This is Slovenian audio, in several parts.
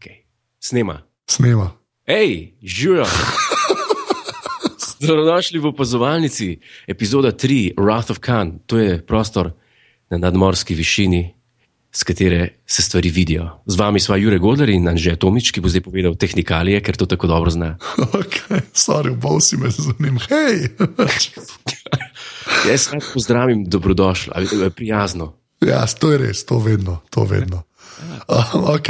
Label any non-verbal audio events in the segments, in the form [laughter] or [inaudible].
Ok, snema. Snema. Hej, živijo. Dobrodošli v opazovalnici, epizoda 3, Wrath of Khan. To je prostor na nadmorski višini, z katere se stvari vidijo. Z vami sva Jure Godler in Anže Tomič, ki bo zdaj povedal tehnikalije, ker to tako dobro zna. Ok, sorry, bol si me zanim. Hej! [laughs] Jaz rad pozdravim, dobrodošla, ali prijazno. ja, to je res, to vedno, to vedno. Uh, ok,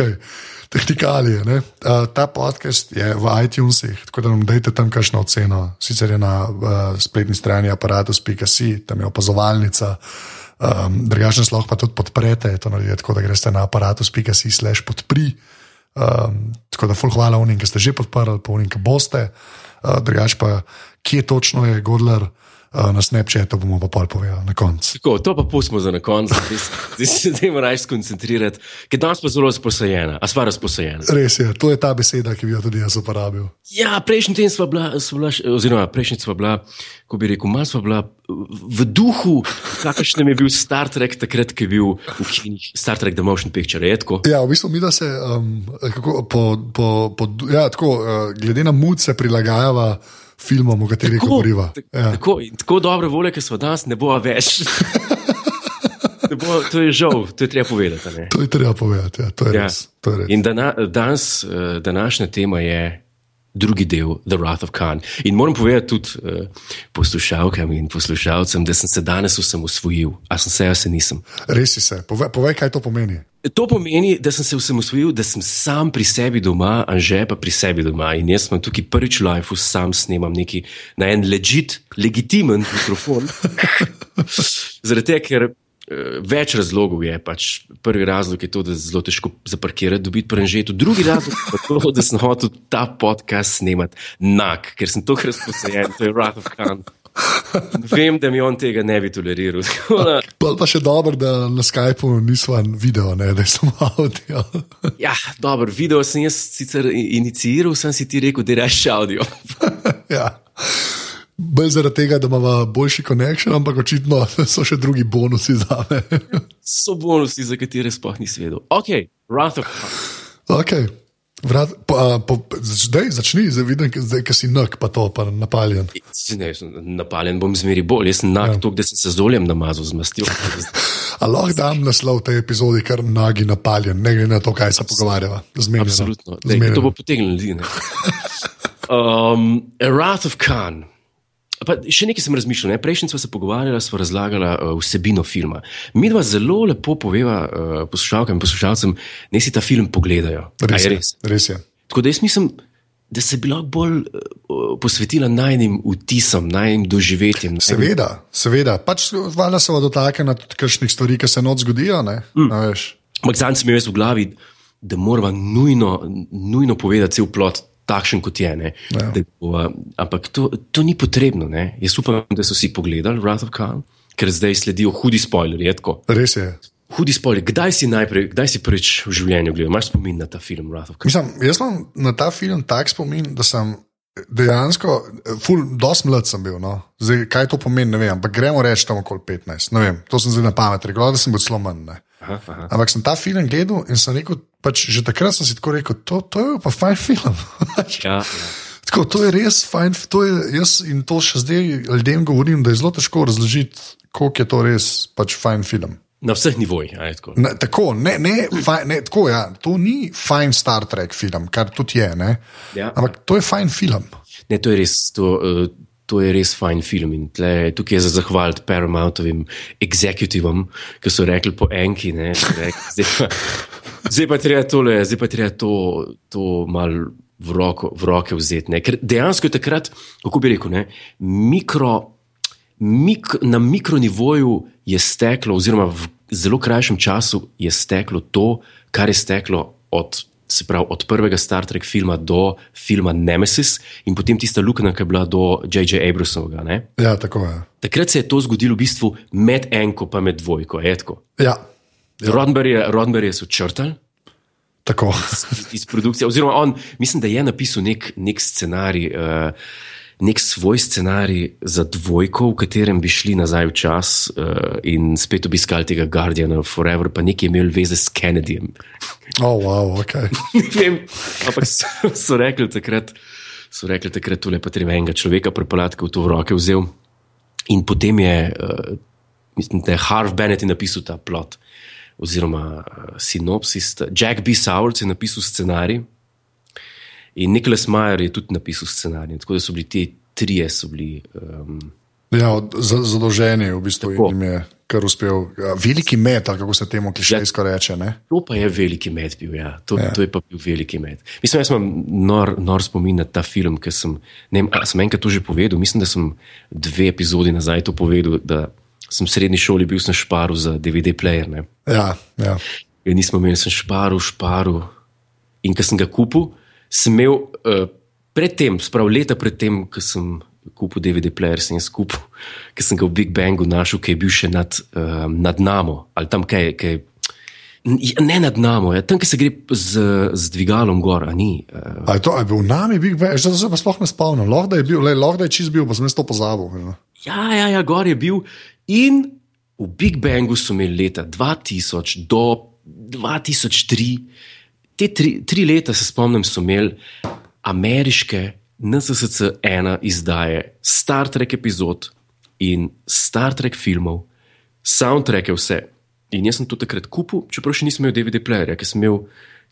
tehnikalije. ne. Uh, ta podcast je v iTunesih, tako da nam dajte tam kakšno oceno. Sicer je na uh, spletni strani aparatus.si, tam je opazovalnica. Um, Drugačno sloh pa tudi podprete, to naredite tako, da greste na aparatus.si slash podpri. Um, tako da, ful hvala unim, ki ste že podprli, pa unim, ki boste. Uh, Drugač pa, kje točno je Godler na Snapchatu, bomo pa pol povedali na koncu. Tako, to pa pustimo za na konec, [laughs] zdaj se- zdaj raje skoncentrirati, ker danes pa zelo razposajena, a sva razposajena. Res je, to je ta beseda, ki bi jo tudi jaz uporabil. Ja, prejšnji teden sva bila, sva bila oziroma prejšnji sva bila, ko bi rekel, malo sva bila v duhu, kakršnem je bil Star Trek takrat, ko je bil v kinih, Star Trek The Motion Picture, je tako. Ja, v bistvu mi, da se um, kako, po, po, po, ja, tako, uh, glede na mud se prilagajava filmom, v katerih govoriva. Ja. tako, tako dobre volje, ki smo danes, ne bo več. [laughs] Bo, to je žal, to je treba povedati. ne. To je treba povedati, ja, to je Ja. res. To je res. In dana, danes, eh, današnja tema je drugi del The Wrath of Khan. In moram povedati tudi uh, poslušalkam in poslušalcem, da sem se danes vsem usvojil. A sem se, a se nisem. Res si se. Povej, povej, kaj to pomeni. To pomeni, da sem se vsem usvojil, da sem sam pri sebi doma, Anže pa pri sebi doma. In jaz sem tukaj prvič v lifeu, sam snemam neki na en legit, legitimen mikrofon. [laughs] Zaradi tega, ker več razlogov je. Pač. Prvi razlog je to, da je zelo težko zaparkirati, dobiti prenžeto. Drugi razlog pa je to, [laughs] da sem hotel ta podcast snemati nag, ker sem tokrat razposajen, to je Wrath of Khan. Vem, da mi on tega ne bi toleriral. [laughs] Da, Pa, pa še dobro, da na Skypu nismo video, ne, da je samo audio. [laughs] Ja, dobro, video sem jaz sicer i- iniciiral, sem si ti rekel, da rečeš audio. ja. Bolj zaradi tega, da imamo boljši konekšen, ampak očitno [laughs] so še drugi bonusi za me. So bonusi, za katere sploh nisi vedel. Ok, Wrath of Khan. okay. Vrat, po, a, po, zdaj začni, zdaj vidim, zdaj, ki si nek, pa to, pa napaljen. Ne, napaljen bom zmeri bolj, jaz sem nag, ja. to, da sem se z oljem namazal z mastjo. [laughs] A lahko dam naslov te epizode, kar nagi napaljen, ne glede na to, kaj se pogovarjava. Zmenjeno. Absolutno. Dej, to bo potegnilo ljudi. [laughs] Um, Wrath of Khan. Pa še nekaj sem razmišljal. Ne? Prejšnjič smo se pogovarjali, smo razlagali uh, vsebino filma. Mi dva zelo lepo poveva uh, poslušalkam in poslušalcem, naj si ta film pogledajo. Res je res? res je. Tako da jaz mislim, da se bi lahko bolj uh, posvetila najnim vtisom, najnim doživetjem. najnim- Seveda, seveda. Pač valjda se bo dotaknila tudi kakšnih stvari, ki se noč zgodijo. Mm. Ampak zanj sem imel jaz v glavi, da moramo nujno, nujno povedati cel plot. Takšen kot je. ne. Ja. Da bova- Ampak to, to ni potrebno. Ne? Jaz upam, da so vsi pogledali Wrath of Khan, ker zdaj sledijo hudi spoilerji. je tako. res je. Hudi spoilerji. Kdaj si najprej, kdaj si prvič v življenju gledal? Imaš spomin na ta film Wrath of Khan? Mislim, jaz imam na ta film tak spomin, da sem dejansko, ful, dosti mlad sem bil. No. Zdaj, kaj to pomeni, ne vem, ampak gremo reči tam okoli 15. Ne vem, to sem zdaj na pamet rekel, da sem bil zelo manj. Aha, aha. Ampak sem ta film gledal in sem rekel, pač že takrat sem si tako rekel, to, to je pa fajn film. [laughs] Ja, ja. Tako, to je res fajn, to je, jaz in to še zdaj ljudem govorim, da je zelo težko razložiti, koliko je to res pač fajn film. Na vseh nivojih. a je tako. Ne, tako, ne, ne, fajn, ne, tako ja, to ni fajn Star Trek film, kar tudi je, ne? Ja. ampak to je fajn film. Ne, to je res. To, uh, To je res fajn film in tle, tukaj je za zahvaliti Paramountovim executivom, ki so rekli po enki. Ne, rekli, zdaj, pa, zdaj pa treba tole, zdaj pa treba to, to mal v, roko, v roke vzeti. Ne. Ker dejansko je takrat, kako bi rekel, ne, mikro, mik, na mikronivoju je steklo, oziroma v zelo krajšem času je steklo to, kar je steklo od se pravi, od prvega Star Trek filma do filma Nemesis in potem tista luknja, ki je bila do J.J. Abramsovega. ne. Ja, tako je. Takrat se je to zgodilo v bistvu med enko in med dvojko. je tako. Ja, Roddenberry so črtali tako. iz, iz produkcije, oziroma on, mislim, da je napisal nek, nek scenarij. Uh, nek svoj scenarij za dvojko, v katerem bi šli nazaj v čas uh, in spet obiskali tega Guardiana Forever, pa nekaj imel veze s Kennedyjem. Oh, wow, okay. [laughs] ne vem, ampak so, so rekli takrat, so rekli takrat, tole pa treba enega človeka prepeljati, ki v to v roke vzel. In potem je, uh, mislim, da je Harv Bennett napisal ta plot, oziroma uh, sinopsis. Jack B. Sowers je napisal scenarij. In Niklas Majer je tudi napisal scenarij. Tako da so bili ti trije, so bili. Um, ja, zadolženi v bistvu in jim je kar uspel. Veliki med, kako se temu klišejsko ja, reče. Ne? To pa je veliki med bil, ja. To, ja. to je pa bil veliki med. Mislim, jaz imam nor, nor spomin na ta film, ker sem, ne vem, sem enkrat to že povedal. Mislim, da sem dve epizodi nazaj to povedal, da sem v srednji šoli bil sem šparu za DVD player. Ne? Ja, ja. In nismo imeli, sem šparu, šparu. In ko sem ga kupil, sem imel uh, predtem, sprav leta predtem, ko sem kupil DVD player, sem skupaj, ker sem ga v Big Bangu našel, ki je bil še nad, uh, nad namo ali tam kaj. kaj Ne nad nami, ja. tam, ki se gre z, z dvigalom gor. Ni, uh... je, to, je bil nami, Big Bang, že zdaj pa sploh ne spomnim. Lahko je bil, lahko je čist bil, pa sem jaz to pozabil. Ja. ja, ja, ja, gor je bil. In v Big Bangu so imeli leta 2000 do 2003 te tri, tri leta, se spomnim, so imeli ameriške NSSC-1 izdaje Star Trek epizod in Star Trek filmov, soundtracke, vse. In jaz sem to takrat kupil, čeprav še nisem imel DVD-playerja, ker sem imel,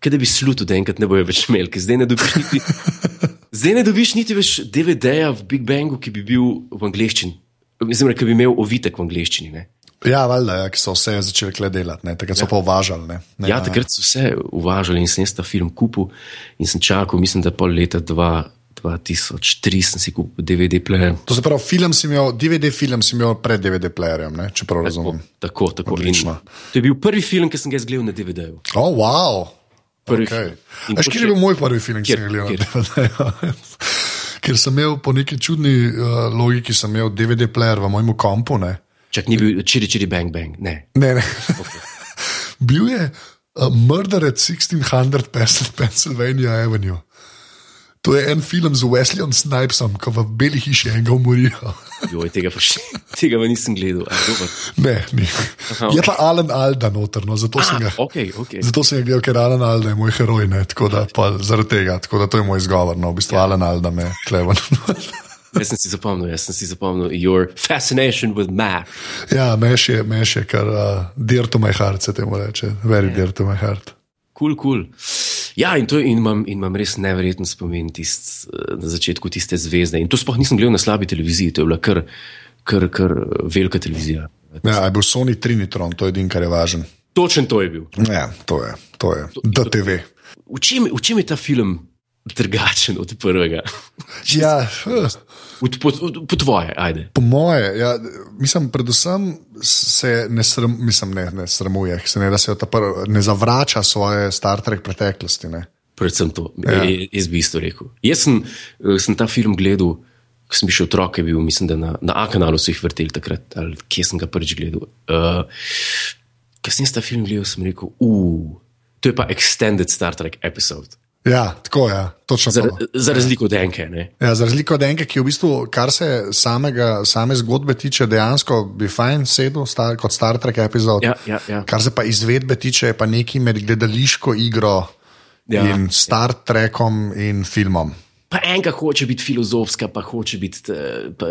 kaj da bi sluto, da enkrat ne bojo več imeli, ker zdaj ne dobiš niti. [laughs] Zdaj ne dobiš niti več DVD-ja v Big Bangu, ki bi bil v angleščini. Mislim, da bi imel ovitek v angleščini. Ne? Ja, valjda, ja, ki so vse začeli delati, ne? takrat so ja. pa uvažali. Ne? Ne, ja, takrat so vse uvažali in sem ta film kupil in sem čakal, mislim, da pol leta 2003 sem si kupil DVD player. To se pravi, film si imel, DVD film si imel pred DVD playerjem, če prav razumem. Tako, tako. To je bil prvi film, ki sem ga izgledal na DVD-ju. Oh, wow! Okay. Še... Kje je bil moj prvi film, ki sem ga gledal na DVD-ju? [laughs] Ker sem imel po neki čudni uh, logiki, sem imel DVD player v mojem kompu. Ne? Čak ni bil čiri, čiri, bang, bang. Ne, ne. ne. Okay. [laughs] bil je uh, Murder at 1600 Pennsylvania Avenue. To je en film z Wesleyom Snipesom, ko v beli hiši enega umorijo. [laughs] Joj, tega še tega nisem gledal. Ne, ni. Aha, okay. Je pa Alan Alda notrno, zato, ah, okay, okay. zato sem ga gledal, ker Alan Alda je moj heroj, ne, tako da pa zaradi tega, tako da to je moj izgovor, no, v bistvu ja. Alan Alda me klevan. [laughs] Jaz sem si zapomnil, jaz sem si zapomnil, your fascination with math. Ja, meš je, meš je, kar uh, dear to my heart se temu reče, very yeah. dear to my heart. Kul, cool, kul. Cool. Ja, in, to, in, imam, in imam res neverjeten spomin tist, na začetku tiste zvezde. In to sploh nisem gledal na slabi televiziji, to je bila kar, kar, kar velika televizija. Ja, je bil Sony Trinitron, to je edin, kar je važen. Točen to je bil. Ja, to je, to je. DTV. V čem, v čem je ta film drugačen od prvega? [laughs] Ja, po, po tvoje, ajde. Po moje, ja, mislim, predvsem se ne, sram, mislim, ne, ne sramuje, se ne, da se prv, ne zavrača svoje Star Trek preteklosti. Ne. Predvsem to, ja. jaz bi isto rekel. Jaz sem, eh, sem ta film gledal, ko sem še otrok, bil, mislim, da na, na A-kanalu so jih vrteli takrat, ali kje sem ga prvič gledal. Uh, ko sem ta film gledal, sem rekel, uf, to je pa extended Star Trek episode. Ja, tako je. Ja, za, za razliko od enke. Ja, za razliko od enke, ki v bistvu, kar se samega, same zgodbe tiče, dejansko bi fajn sedel star, kot Star Trek epizod. Ja, ja, ja. Kar se pa izvedbe tiče, je pa nekaj med gledališko igro ja, in Star Trekom in filmom pa enka hoče biti filozofska, pa hoče biti. Eh, pa,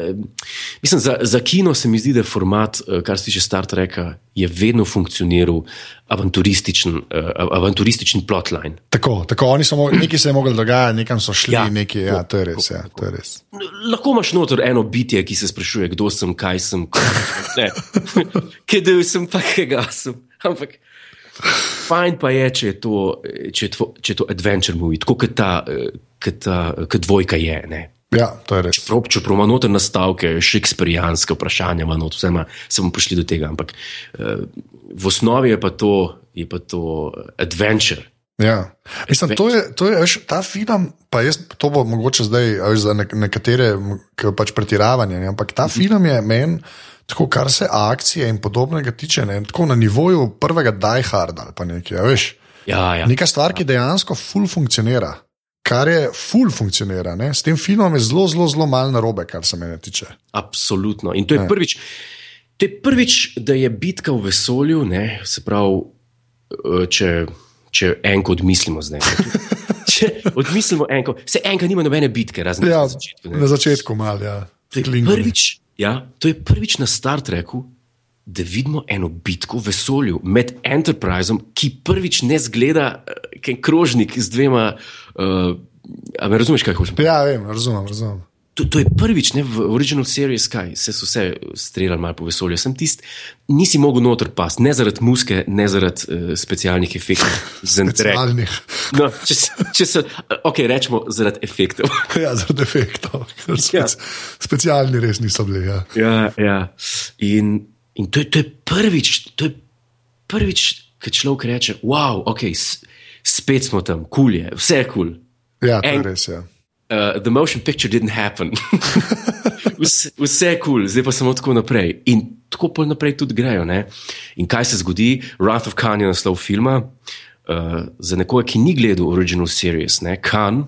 mislim, za, za kino se mi zdi, da je format, eh, kar se tiče Star Treka, je vedno funkcioniral avanturističen, uh, avanturističen plotline. Tako, tako oni so [clears throat] nekaj se je mogli dogajati, nekam so šli, ja, nekaj, ja, to je res. Ja, to je res. Lahko imaš noter eno bitje, ki se sprašuje, kdo sem, kaj sem, kdo [laughs] sem, pa kaj sem. Ampak. Fajn pa je, če je to, če je to, če je to adventure movie, tako kot ta, ta dvojka je. Ne? Ja, to je res. Čeprav, čeprav ima noter nastavke, šekspirijanske vprašanja, not, vse ima, se bomo prišli do tega. Ampak uh, v osnovi je pa to, je pa to adventure. Ja. Mislim, to je, to je veš, ta film, pa jaz, to bo mogoče zdaj veš, za nekatere, pač pretiravanje, ampak ta mhm. film je meni. Tako, kar se akcije in podobnega tiče, ne, tako na nivoju prvega Die Harda ali pa nekaj. Ja, ja, ja. Neka stvar, ki dejansko ful funkcionira. kar je full funkcionira. Ne? S tem filmom je zelo, zelo, zelo malo narobe, kar se mene tiče. Absolutno. In to je, prvič, to je prvič, da je bitka v vesolju, ne, se pravi, eh, če, če enko odmislimo zdaj. [laughs] Če odmislimo enko, se enka nima nobene bitke, razen Ja, na začetku. ne. na začetku malo, ja. Klingoni. prvič, ja, to je prvič na Star Treku, da vidimo eno bitko v vesolju med Enterpriseom, ki prvič ne zgleda uh, kot krožnik z dvema. Uh, a me razumeš, kaj povedati? Ja, vem, razumem. razumem. To, to je prvič ne, v original series, kaj se so vse streljali malo po vesolju. Sem tisti, nisi mogel noter pasti, ne zaradi muske, ne zaradi uh, specialnih efektov. Specialnih. No, če, če se, ok, rečemo zaradi efektov. [laughs] Ja, zaradi efektov. ker Ja. Spec, specialni res niso bili. Ja. Ja, ja. In, in to, je, to je prvič, to je prvič, ko človek reče: wow, ok, spet smo tam, kul cool je, vse je kul. Cool. Ja, to je En- res. Ja. Uh, the motion picture didn't happen. [laughs] vse, vse je kul, cool, zdaj pa samo tako naprej. In tako pol naprej tudi grejo. Ne? In kaj se zgodi? Wrath of Khan je naslov filma. Uh, za nekoga, ki ni gledal original series, ne, Khan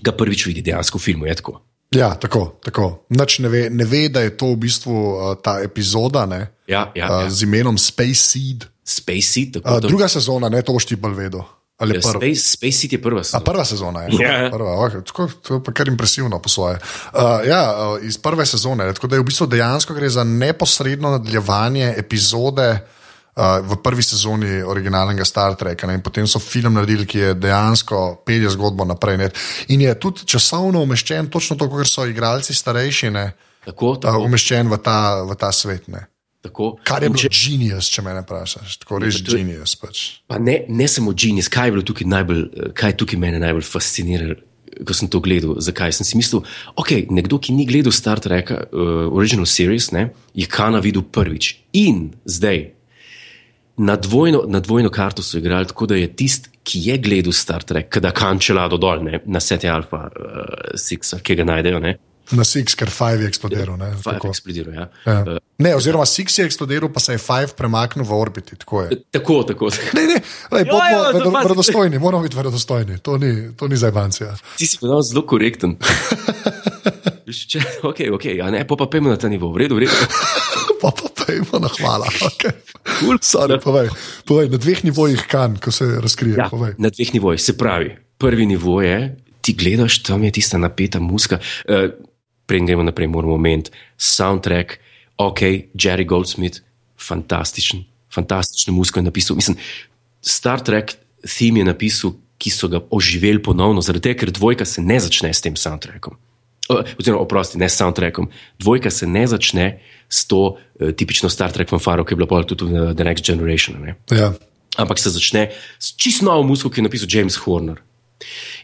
ga prvič vidi dejansko v filmu. Je tako. Ja, tako. tako. Nač ne, ve, ne ve, da je to v bistvu uh, ta epizoda ne, Ja, ja, uh, ja. z imenom Space Seed. Space Seed, tako Uh, druga sezona, ne to boš ti bolj vedel. Ali Ja, prva? Space, Space Seed je prva. A sezona. prva sezona je. Ja. Prva, okay, tako, to je pa kar impresivno po svoje. Uh, ja, uh, iz prve sezone. Tako da je v bistvu dejansko gre za neposredno nadaljevanje epizode uh, v prvi sezoni originalnega Star Treka. Ne? In potem so film naredili, ki je dejansko pelje zgodbo naprej. Ne? In je tudi časovno umeščen, točno tako, ker so igralci starejši, ne? Tako, Uh, tako, umeščen v ta, v ta svet. Ne? Tako. Kar je bilo če- genius, če me vprašaš. Tako res to je- genius. Pač. Pa ne, ne samo genius, kaj je bilo tukaj najbolj, eh, kaj je tukaj mene najbolj fasciniralo, ko sem to gledal. Zakaj sem si mislil, ok, nekdo, ki ni gledal Star Treka, uh, original series, ne, je Kana videl prvič. In zdaj, na dvojno, na dvojno karto so igrali, tako da je tisti, ki je gledal Star Trek, kada kančela do dol, ne, na seti Alpha uh, Six, ki ga najdejo, ne, Na Six, ker Five je eksplodiral. ne, Five tako. eksplodiral, ja. Ja. Uh, Ne, oziroma Six je eksplodiral, pa se je Five premaknil v orbiti. tako je. tako, tako. Ne, ne, lej, Jo, bodimo jo, vedo- to pazi. verodostojni, moramo biti verodostojni. To ni, to ni za bancija. Ti si bil zelo korekten. [laughs] Če, ok, ok, a ne, pa pa pojmo na ta nivo, v redu, v redu. Pa pa pojmo na hvala. Okay. Sorry, povej, povej, na dveh nivojih kan, ko se razkrije. Ja, povej. na dveh nivojih. Se pravi, prvi nivo je, ti gledaš, tam je tista napeta muska. Uh, Preden gremo naprej, moramo omeniti soundtrack, ok, Jerry Goldsmith, fantastičen, fantastično muziko je napisal. Mislim, Star Trek theme je napisal, ki so ga oživeli ponovno, zaradi tega, ker dvojka se ne začne s tem soundtrackom. Oziroma, oprosti, ne s soundtrackom. Dvojka se ne začne s to uh, tipično Star Trek fanfaro, ki je bila pol tudi v The Next Generation. Ne? Ja. ampak se začne s čisto novo muziko, ki je napisal James Horner.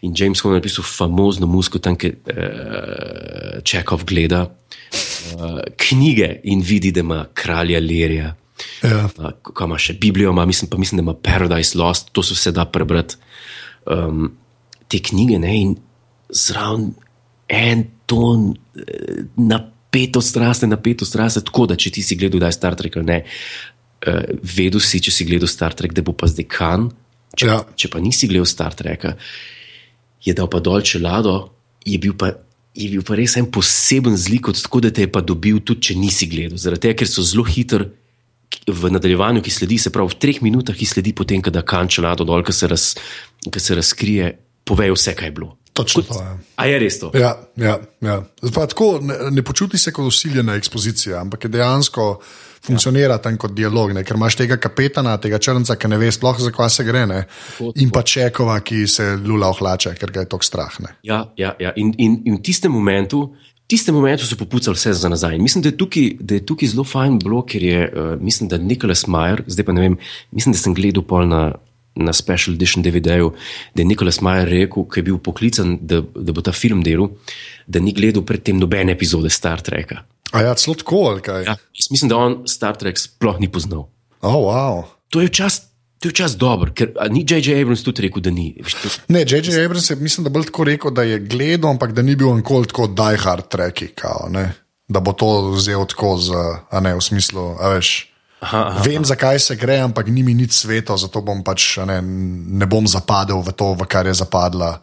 In James Horner je napisal famozno muziko, tam kjer uh, Čekov gleda uh, knjige in vidi, da ima kralja Lirija. Ja. Uh, ko ima še Biblijo, ima, mislim, pa mislim, da ima Paradise Lost, to se vse da prebrati. Um, te knjige ne, in zraven en ton eh, napetost raste, napetost raste, tako da če ti si gledal, da je Star Trek ali ne, uh, vedel si, če si gledal Star Trek, da bo pa zdaj kan. Če, Ja. če pa nisi gledal Star Treka, je dal pa dol čelado, je bil pa. Je bil pa res en poseben zlik, tako da te je pa dobil, tudi če nisi gledal. Zaradi tega, ker so zelo hitri v nadaljevanju, ki sledi, se pravi v treh minutah, ki sledi potem, ko da kančela do dol, ki se, raz, ki se razkrije, povejo vse, kaj je bilo. Točno to je. A je res to? Ja, ja, ja. Pa tako, ne, ne počuti se kot usiljena ekspozicija, ampak je dejansko funkcionira tam kot dialog, ne? ker imaš tega kapetana, tega črnca, ki ne ve sploh, za kaj se gre, ne? in pa čekova, ki se lula ohlače, ker ga je tok strah. Ne? Ja, ja, ja. In, in, in v tistem momentu. V tistem momentu so popucali vse za nazaj. In Mislim, da je tukaj, da je tukaj zelo fajn bilo, ker je, uh, mislim, da Nikolaus Majer, zdaj pa ne vem, mislim, da sem gledal pol na, na Special Edition DVD-ju, da je Nikolaus Majer rekel, ko je bil poklican, da, da bo ta film delal, da ni gledal predtem nobene epizode Star Treka. A ja, celo tako ali kaj? Ja, jaz mislim, da on Star Trek sploh ni poznal. Oh, wow. To je včasih včas dobro, ker ni J.J. Abrams tudi rekel, da ni. To, Ne, J.J. Abrams je mislim, da bolj tako rekel, da je gledal, ampak da ni bil nikoli tako die hard treki, kao, ne? da bo to vzel tako, z, a ne v smislu, a veš. aha, aha, Vem, zakaj se gre, ampak ni mi nič sveto, zato bom pač ne, ne bom zapadel v to, v kar je zapadla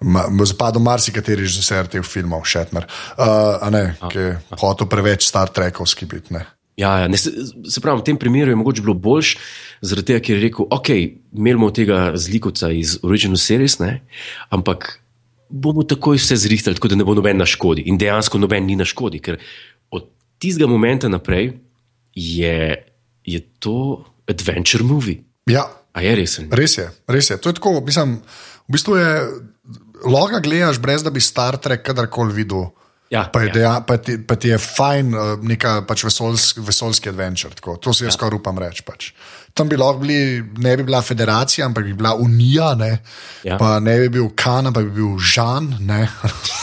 Ma, zapadel marsikateri režiser teh filmov, Shatner, uh, a ne, ki je hotel preveč Star Trekovski biti. ne. Ja, ja. Ne, se, se pravi, v tem primeru je mogoče bilo boljš, zaradi tega, ker je rekel, ok, imeli bomo tega zlikovca iz Original Series, ne, ampak bomo takoj vse zrihtali, tako da ne bo noben na škodi. In dejansko noben ni na škodi, ker od tistega momenta naprej je, je to adventure movie. Ja, A je resen? res je, res je. To je tako, mislim, v bistvu je. Loga gledaš, brez da bi Star Trek kadarkoli videl. Ja, Pa, je ja. deja, pa, ti, pa ti je fajn, uh, neka pač vesoljski, vesoljski adventure. Tako. To si jaz ja. skoraj upam reči. Pač. Tam bi lahko bili, ne bi bila federacija, ampak bi bila Unija, ne, Ja. pa ne bi bil Kan, pa bi bil Žan. Ne. [laughs]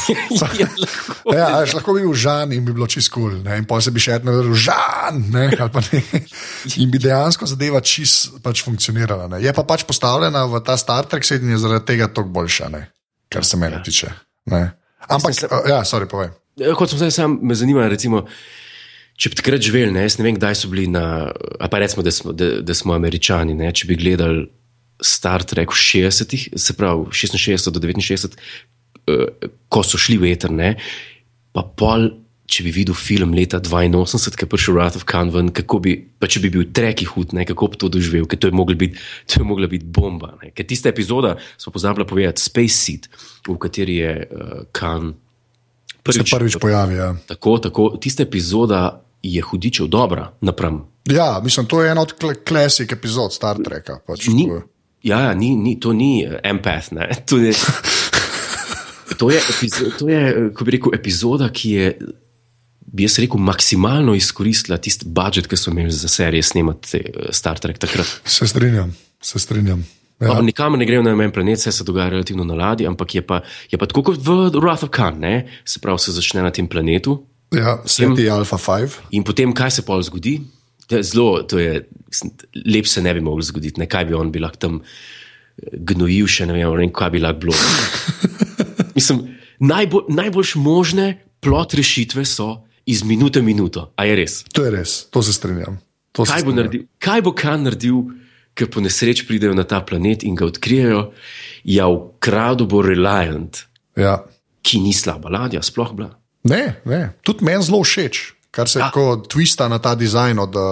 Ja, lahko. ja, a veš, lahko bi bil Žan in bi bilo čist kul. Cool, in pa se bi še eno rekel Žan. Ne, ne. [laughs] In bi dejansko zadeva čist pač funkcionirala. Ne. Je pa pač postavljena v ta Star Trek sedem zaradi tega toliko boljša, ne, kar se mene tiče. Ne. Ampak, Mislim, uh, ja, sorry, povej. Ja, Kot sem zdaj sam, me zanima, recimo, če bi takrat živeli, ne, ne vem, kdaj so bili na, a pa recimo, da smo, da, da smo američani, ne, če bi gledali Star Trek v 60-ih, se pravi 66 do 69, uh, ko so šli v eter, ne, pa pol, če bi videl film leta 82, ki je prišel Wrath of Khan ven, kako bi, pa če bi bil treki hud, ne, kako bi to doživel, ker to je mogla biti, to je mogla biti bomba. Ne. Ker tista epizoda, smo pozabili povedati, Space Seed, v kateri je uh, Khan Se prvič pojavi. Ja. Tako, tako, tista epizoda je hudičev dobra napram. ja, mislim, to je ena od kl- klasik epizod Star Treka. Pač, Ni, ja, ja, ni, ni, to ni eh, empath. Ne? To je, [laughs] to je, epizo- to je eh, ko bi rekel, epizoda, ki je, bi jaz rekel, maksimalno izkoristila tisti budžet, ki so imeli za serije snemati eh, Star Trek takrat. Se strinjam, se strinjam. Ja. Ja. Nikamor ne grejo na en planet, vse se dogaja relativno na ladji, ampak je pa, je pa tako kot v Wrath of Khan, ne? se pravi, se začne na tem planetu. Ja, Sveti Alpha 5. In potem, kaj se pa zgodi? Zelo, to je, lep se ne bi moglo zgoditi, ne kaj bi on bi lahko tam eh, gnojil, še ne vem, ne vem kaj bi lahko bilo. [laughs] Mislim, najbolj, najboljš možne plot rešitve so iz minute v minuto. A je res? To je res, to se strinjam. To se Kaj bo strinjam. naredil, kaj bo Kan naredil, ker po nesreč pridejo na ta planet in ga odkrijejo? Ja, v kradu bo Reliant, Ja. ki ni slaba ladja, sploh bila. Ne, ne, tudi meni zelo všeč, kar se Ja. ja. twista na ta dizajn od uh,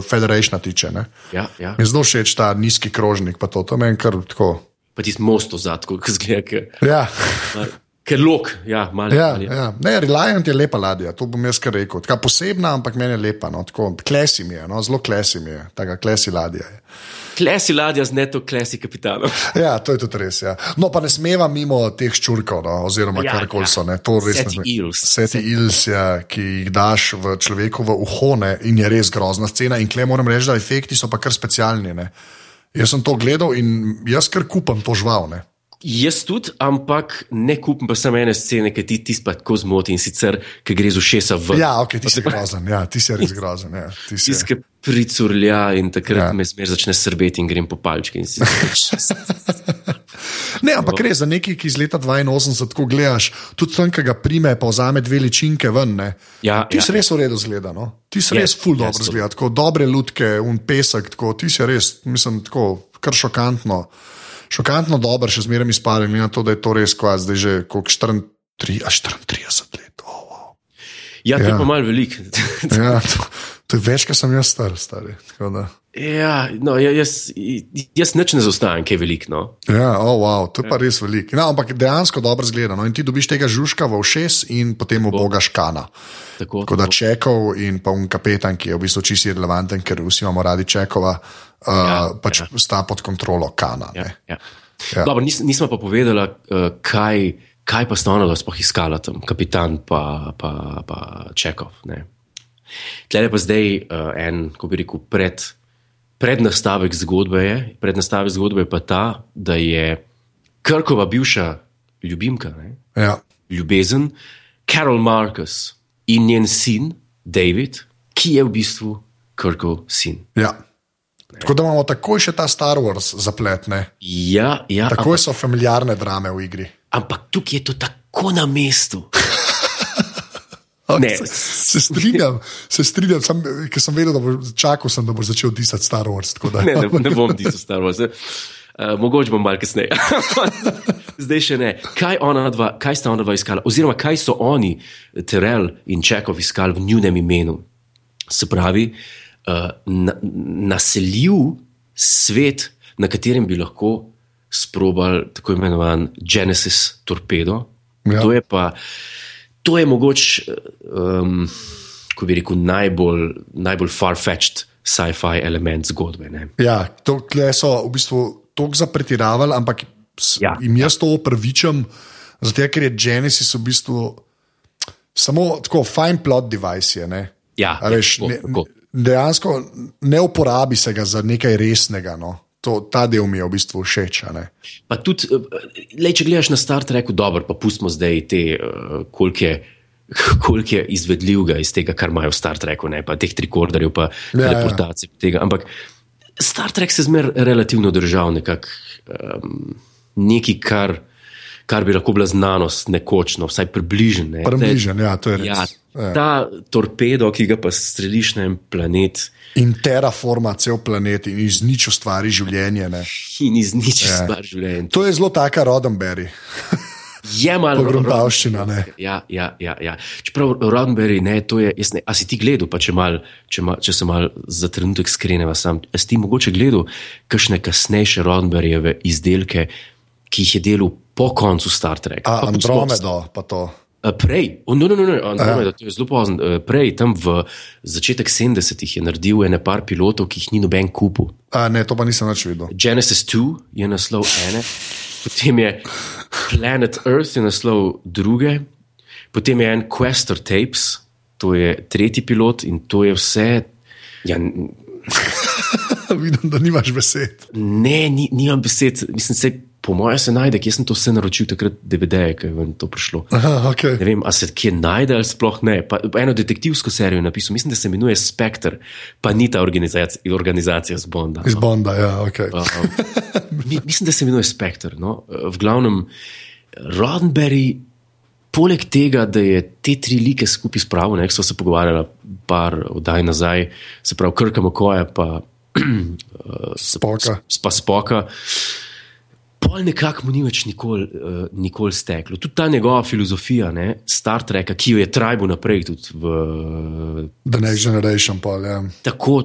Federationa tiče. Ne. Ja, ja. Mi zelo všeč ta nizki krožnik, pa to, to meni kar tako. Pa tisti most ozadko, ki zgleda, Ja, [laughs] ker lok, ja, malo. ja, je. ja. Ne, Reliant je lepa ladja, to bom jaz kar rekel. Taka posebna, ampak meni je lepa. No, tako, klesi mi je, no, zelo klesi mi je, taka klesi ladja je. Klesi ladja z neto klesi kapitanom. [laughs] Ja, to je tudi res. Ja. No, pa ne smeva mimo teh ščurkov, no, oziroma Ja, ja, karkoli ja. so. Ne, to res Seti ne sme. eels. Seti ils, ja, ki jih daš v človekovo uho ne, in je res grozna scena. In klej moram reči, da efekti so pa kar specialni. Ne. Jaz sem to gledal in jaz kar kupam to žival. Ne. Jaz tudi, ampak ne kupim pa samo ene scene, ki ti tisti pa tako zmoti in sicer, ki gre z ušesa v. Ja, ok, ti si grozen, ja, ti si res grozen. Ja, ti si- ki pricurlja in takrat ja. Ja. me zmer začne srbeti in grem po palčki. [laughs] Ne, ampak res za nekaj, ki iz leta 82 tako gledaš, tudi tam, ki ga prime, pa vzame dve ličinke ven. Ne. Ja, Ti ja. si res v redu zgleda, no? ti si Je, res full je, dobro so. zgleda, tako dobre lutke, un pesek, tako, ti si res, mislim, tako kar šokantno. Šokantno dober, še zmeraj izpadem, in na to, da je to res kvas, zdaj že koliko 34, a 34 let. Oh, wow. ja, to je Ja. pa malo velik. ja, [laughs] to, to je več, kot sem jaz star, stari. tako ja, no, ja, jaz, jaz nič ne zaostajam, kaj je velik. No. Ja, oh, wow, to je pa res veliko. No, ampak dejansko dobro zgleda. No? In ti dobiš tega žužka v ušes in potem ubogaš kana. Tako, Tako da čekov in pa un kapetan, ki je v bistvu čisti relevanten, ker vsi imamo radi čekova, uh, ja, pač ja. sta pod kontrolo kana. Ja, ne. ja. Ja. Ja. Dobro, nis, nismo pa povedali, uh, kaj, kaj pa sta ona sploh iskala tam, kapitan pa, pa, pa Čekov. Tle je pa zdaj uh, en, ko bi rekel, pred, prednastavek zgodbe. Je, prednastavek zgodbe je pa ta, da je Krkova bivša ljubimka, ne? Ja. ljubezen, Carol Marcus in njen sin David, ki je v bistvu Krkov sin. Ja. Tako da imamo takoj še ta Star Wars zapletne. Ja, ja Takoj so familiarne drame v igri. ampak tukaj je to tako na mestu. Ne. Se strinjam, se strinjam, sem, ker sem vedel, da bo čakal, sem, da bo začel disati Star Wars. Da, Ne, ne, ne bom ti Star Wars. Uh, mogoče bom malo kasneje. [laughs] Zdaj še ne. Kaj, dva, kaj sta ona dva iskala, oziroma kaj so oni, Terel in Čekov, iskali v njunem imenu? Se pravi, uh, na, naseljiv svet, na katerem bi lahko sprobal tako imenovan Genesis torpedo. Ja. To je pa, to je mogoče, um, ko bi rekel, najbolj, najbolj far-fetched sci-fi element zgodbe. Ne? Ja, to so v bistvu tako zapretiravali, ampak ja. jim jaz to upravičam, zato ker je Genesis v bistvu samo tako fine plot device. Je, ja, reš, ja, ne, dejansko ne uporabi se ga za nekaj resnega. No. To, ta del mi je v bistvu všeč. Pa tudi, eh, le, če gledaš na Star Trek, dobro, pa pustimo zdaj te, uh, koliko je. [laughs] Koliko je izvedljivega iz tega, kar imajo v Star Treku, ne pa teh trikorderjev, pa ja, teleportacij. Ja. Ampak Star Trek se zmeraj relativno držal nekako um, nekaj, kar, kar bi lahko bila znanost, nekoč, no, vsaj približen. Ne. Približen, ja, to je res. Ja, ja. Ta torpedo, ki ga pa streliš na en planet. In terraforma cel planet in iz nič ustvari življenje. Ne. In iz nič ja. ustvari življenje. To je zelo taka Rodenberry. [laughs] Je malo gruntavščina. Ja, ja, ja, ja. Čeprav Rodenberry, ne, to je, ne, a si ti gledal, pa če, mal, če, mal, če se mal za trenutek skreneva sam, a si ti mogoče gledal kakšne kasnejše Rodenberryjeve izdelke, ki jih je delal po koncu Star Treka. A, Andromedo, pa to. Prej, oh, no, no, no, no, Andromeda, to je zelo pozno. Prej, tam v začetek 70-ih je naredil ene par pilotov, ki jih ni noben kupil. A, ne, to pa nisem več videl. Genesis 2 je naslov ene, potem je Planet Earth je naslov druge, potem je en Quester Tapes, to je tretji pilot in to je vse. Ja, [laughs] Vidim, da nimaš besed. Ne, ni, nimam besed. Mislim, se po mojem, se najde, kje sem to vse naročil, takrat DVD-je, ki je to prišlo. Aha, okay. Ne vem, ali se kje najde ali sploh ne. Pa, eno detektivsko serijo je napisal, mislim, da se imenuje Spectre, pa ni ta organizacija, organizacija z Bonda. Iz no. Bonda, ja, ok. Uh, uh, mislim, da se imenuje Spectre. No? V glavnem, Roddenberry. Poleg tega, da je te tri like skupaj spravil, ne, so se pogovarjali par oddaj nazaj, se pravi, krkamo koje, [clears throat] pa spoka. Pa spoka pol nekako mu ni več nikoli uh, nikol steklo. Tudi ta njegova filozofija, ne, Star Trek, ki jo je trajal naprej. V, The Next Generation, pa je. Ja. Tako,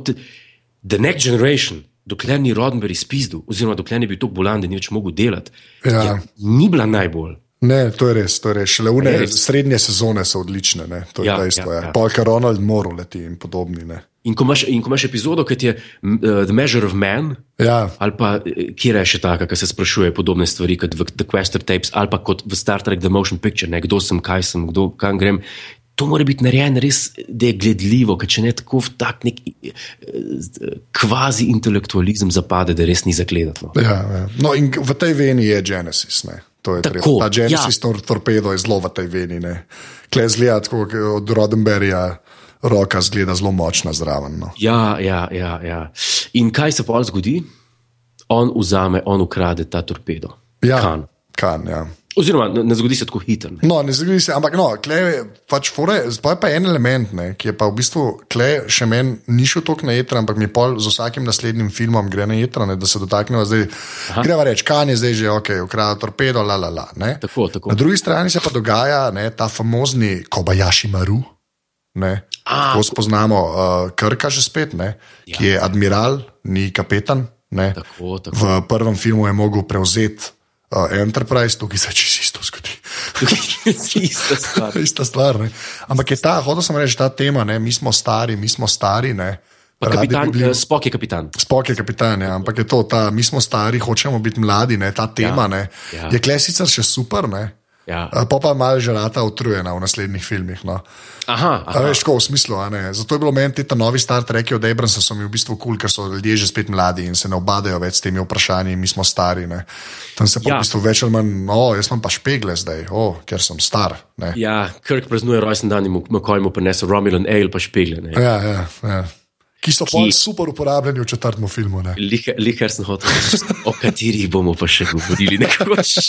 The Next Generation, dokler ni Roddenberry izpizdil, oziroma dokler ni bil tako bolan, da ni več mogel delati, ja. je, ni bila najbolj. Ne, to je res, to je res. Šele une srednje sezone so odlične, ne? to je ja, dejstvo. Ja, ja. Polka Ronald Moru leti in podobni. Ne? In ko imaš, in ko imaš epizodo, kot je uh, The Measure of Man, ja. ali pa eh, kjer je še taka, ki se sprašuje podobne stvari kot v The Quester Tapes, ali pa kot v Star Trek The Motion Picture, ne? kdo sem, kaj sem, kdo, kam grem. To mora biti narejeno res, da je gledljivo, ker če ne tako v tak nek eh, kvazi intelektualizem zapade, da res ni zagledati. No. Ja, ja. no, in v tej veni je Genesis. Ne? Tako, Ta Genesis ja. torpedo je zelo v tej veni. Klej zgleda tako od Rodenberja, roka zgleda zelo močna zraven. No. Ja, ja, ja, ja. In kaj se pa zgodi? On vzame, on ukrade ta torpedo. Ja, kan. kan ja. Oziroma, ne, ne zgodi se tako hitro. No, ne zgodi se, ampak no, klej, pač fore, zdaj pa je en element, ne, ki je pa v bistvu, klej, še meni ni šel tako na jedra, ampak mi pol z vsakim naslednjim filmom gre na jedra, da se dotaknemo zdaj. Greva reči, kan je zdaj že ok, ukrada torpedo, la la la. Tako, tako. Na drugi strani se pa dogaja ne, ta famozni Kobayashi Maru. Ko spoznamo uh, Krka, že spet, ne, ja. ki je admiral, ni kapetan. Tako, tako. V prvem filmu je mogel prevzeti uh, Enterprise, tukaj se čisto isto zgodi. [laughs] ista stvar. ista stvar Ampak je ta, hotel sem reči, ta tema, ne? mi smo stari, mi smo stari. Kapitan, bili... Eh, Spok je kapitan. Spok je kapitan, ja. ampak je to, ta, mi smo stari, hočemo biti mladi, ne? ta tema ja. Ja. je klesicer še super. Ne? Ja. Pa pa malo že rata utrujena v naslednjih filmih. No. Aha, aha. Veš, tako v smislu. Zato je bilo meni ti novi Star Trek od Abramsa, so mi v bistvu kul, cool, ker so ljudje že spet mladi in se ne obadajo več s temi vprašanji, mi smo stari. Ne. Tam se pa ja. v bistvu več ali manj, oh, jaz imam pa špegle zdaj, oh, ker sem star. Ne. Ja, Kirk praznuje rojsten dan in mu kojmo prinese Romulan Ale pa špegle. Ne. Ja, ja, ja. Ki so pa super uporabljeni v četrtem filmu. Lihar sem hotel, o katerih bomo pa še govorili nekoč. [laughs]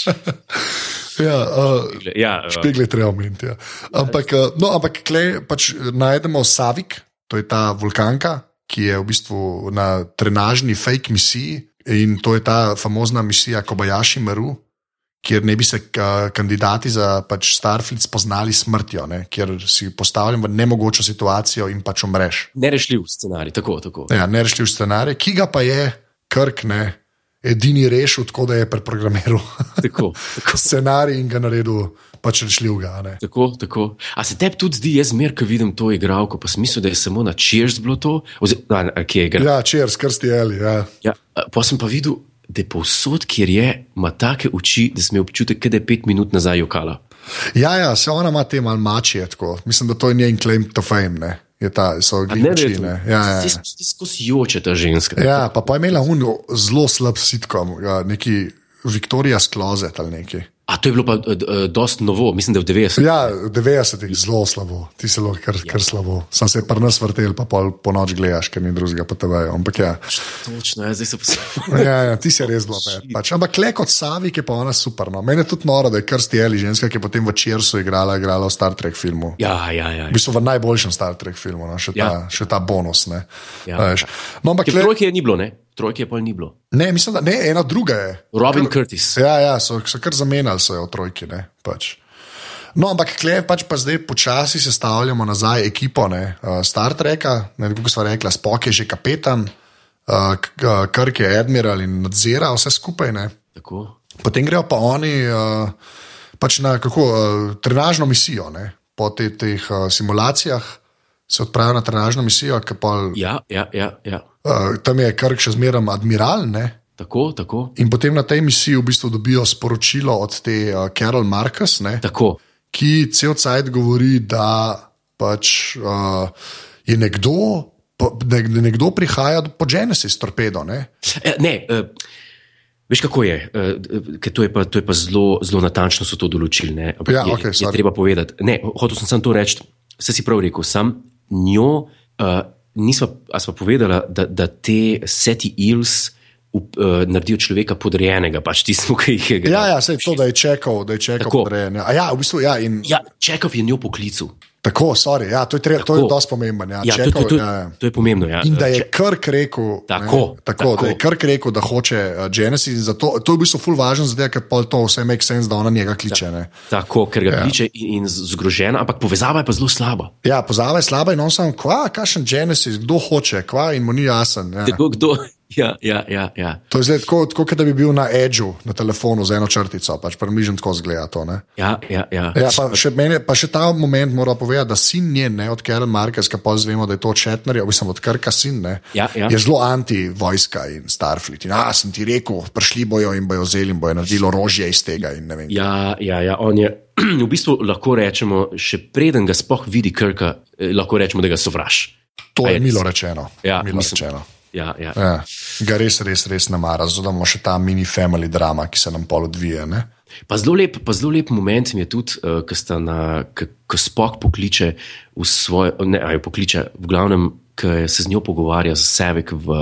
Ja, uh, ja, špegle treba omeniti. Ja. Ampak, uh, no, ampak klej pač najdemo Savik, to je ta vulkanka, ki je v bistvu na trenažni fake misiji, In to je ta famozna misija Kobayashi Maru, kjer ne bi se uh, kandidati za pač Starfleet spoznali s smrtjo, ne? kjer si postavljen v nemogočo situacijo in pač umreš. Nerešljiv scenarij, tako. tako. Ja, nerešljiv scenarij, ki ga pa je Krk ne. Edini rešil, tako da je preprogramiral [laughs] tako, tako. scenarij in ga naredil pač rešljivega. Tako, tako. A se tebi tudi zdi, jaz zmeraj, ko vidim to igralko, pa smisel, da je samo na Cheers bilo to, oziroma kje je igrala? Ja, Cheers, krsti ali. Ja. Ja, pa sem pa videl, da povsod, kjer je, ima take oči, da sem občutek, da je pet minut nazaj jokala. Ja, ja, se ona ima te malce mačje. Mislim, da to je njen claim to fame. Ne? Je ta, so gledči. Ja, ja. Skozi joče ta ženska. Ja, pa, pa je imela zelo slab sitkom, ja, neki Victoria's Closet ali nekaj. A to je bilo pa uh, dosti novo, mislim, da v 90-ih. Ja, v 90-ih zelo slabo, ti se lahko kar, ja. kar slabo. Sam se pa nas vrtel, pa pol po noč gledaš, ker ni drugega po TV-ju. Ampak ja. Točno, ja, zdaj se poslušam. ja, ja, ti si res bilo več. Pač. Ampak le kot Savi, ki je pa ona super. No. Mene je tudi noro, da je kar stijeli ženska, ki je potem v Čersu igrala, igrala v Star Trek filmu. Ja, ja, ja. V bistvu v najboljšem Star Trek filmu, no. še, ta, ja. še ta bonus. Ja. No, ampak le... trojke je ni bilo, ne? Trojke pa ni bilo. Ne, mislim, da ne, ena druga je. Robin kar, Curtis. Ja, ja so, so kar zamenjali svoje trojke. Pač. No, ampak klej pač pa zdaj počasi sestavljamo nazaj ekipo ne, uh, Star Treka, kot smo rekli, Spok je že kapetan, uh, Krk je admiral in nadzira vse skupaj. Potem grejo pa oni uh, pač na kako, uh, trenažno misijo ne, po te, teh uh, simulacijah. Se odpravijo na trenažno misijo, pa. Ja, ja, ja. ja. Uh, tam je Krk še zmeraj admiral. Ne? Tako, tako. In potem na tej misiji v bistvu dobijo sporočilo od te uh, Carol Marcus, ne, ki cel cajt govori, da pač, uh, je nekdo, da nekdo prihaja po Genesis torpedo. Ne. E, ne, uh, veš kako je, uh, to je pa, to je pa zelo, zelo natančno so to določili. Ne, ja, je, okay, je treba povedati. Ne, hotel sem samo to reči, vse si prav rekel, sam njo. Uh, nismo, a smo povedali, da, da te seti ils. Uh, naredijo človeka podrejenega, pač tisto, ki jih je gledal. Ja, ja, sej to, da je čekal, da je čekal podrejen. Ja, v bistvu, ja, in... ja, čekal je njo poklical. Tako, sorry, ja, to je, treba, to je dosti pomembno. Ja. Ja, to, to, to, ja, ja. to je pomembno. Ja. In da je Krk rekel, tako, ne, tako, tako. Da je Krk rekel, da hoče uh, Genesis. Zato, to je v bistvu full važno, zato ker to vse make sense, da ona njega kliče. Ta, tako, ker ga ja. kliče in, in zgrožena, ampak povezava je pa zelo slaba. Ja, povezava je slaba in on sam, kva, kakšen Genesis, kdo hoče, kva in mu ni jasen. Ja. Tako, kdo, Ja, ja, ja, ja. To je zdaj tako, tako da bi bil na edžu na telefonu z eno črtico, pač premižen tako zgleda. To, ja, ja, ja. ja pa, še meni, pa še ta moment mora povedati, da sin njen, ne, od Karen Marquez, ki pa zvemo, da je to Četner, ali sem od Krka sin, ne, ja, ja. je zelo anti-vojska in Starfleet. In, a, sem ti rekel, prišli bojo in bojo vzeli in bojo naredili orožje iz tega. Ja, ja, ja, on je. [clears throat] V bistvu lahko rečemo, še preden ga spoh vidi Krka, eh, lahko rečemo, da ga sovraž. To je, je milo rečeno. Ja, milo mislim, rečeno. Ja, ja. Ja, ga res, res, res ne mara, zato imamo še ta mini family drama, ki se nam pol odvija. Ne? Pa zelo lep, pa zelo lep moment je tudi, uh, ko spok pokliče v svoje, ne, aj pokliče, v glavnem, ki se z njo pogovarja, z Sevek v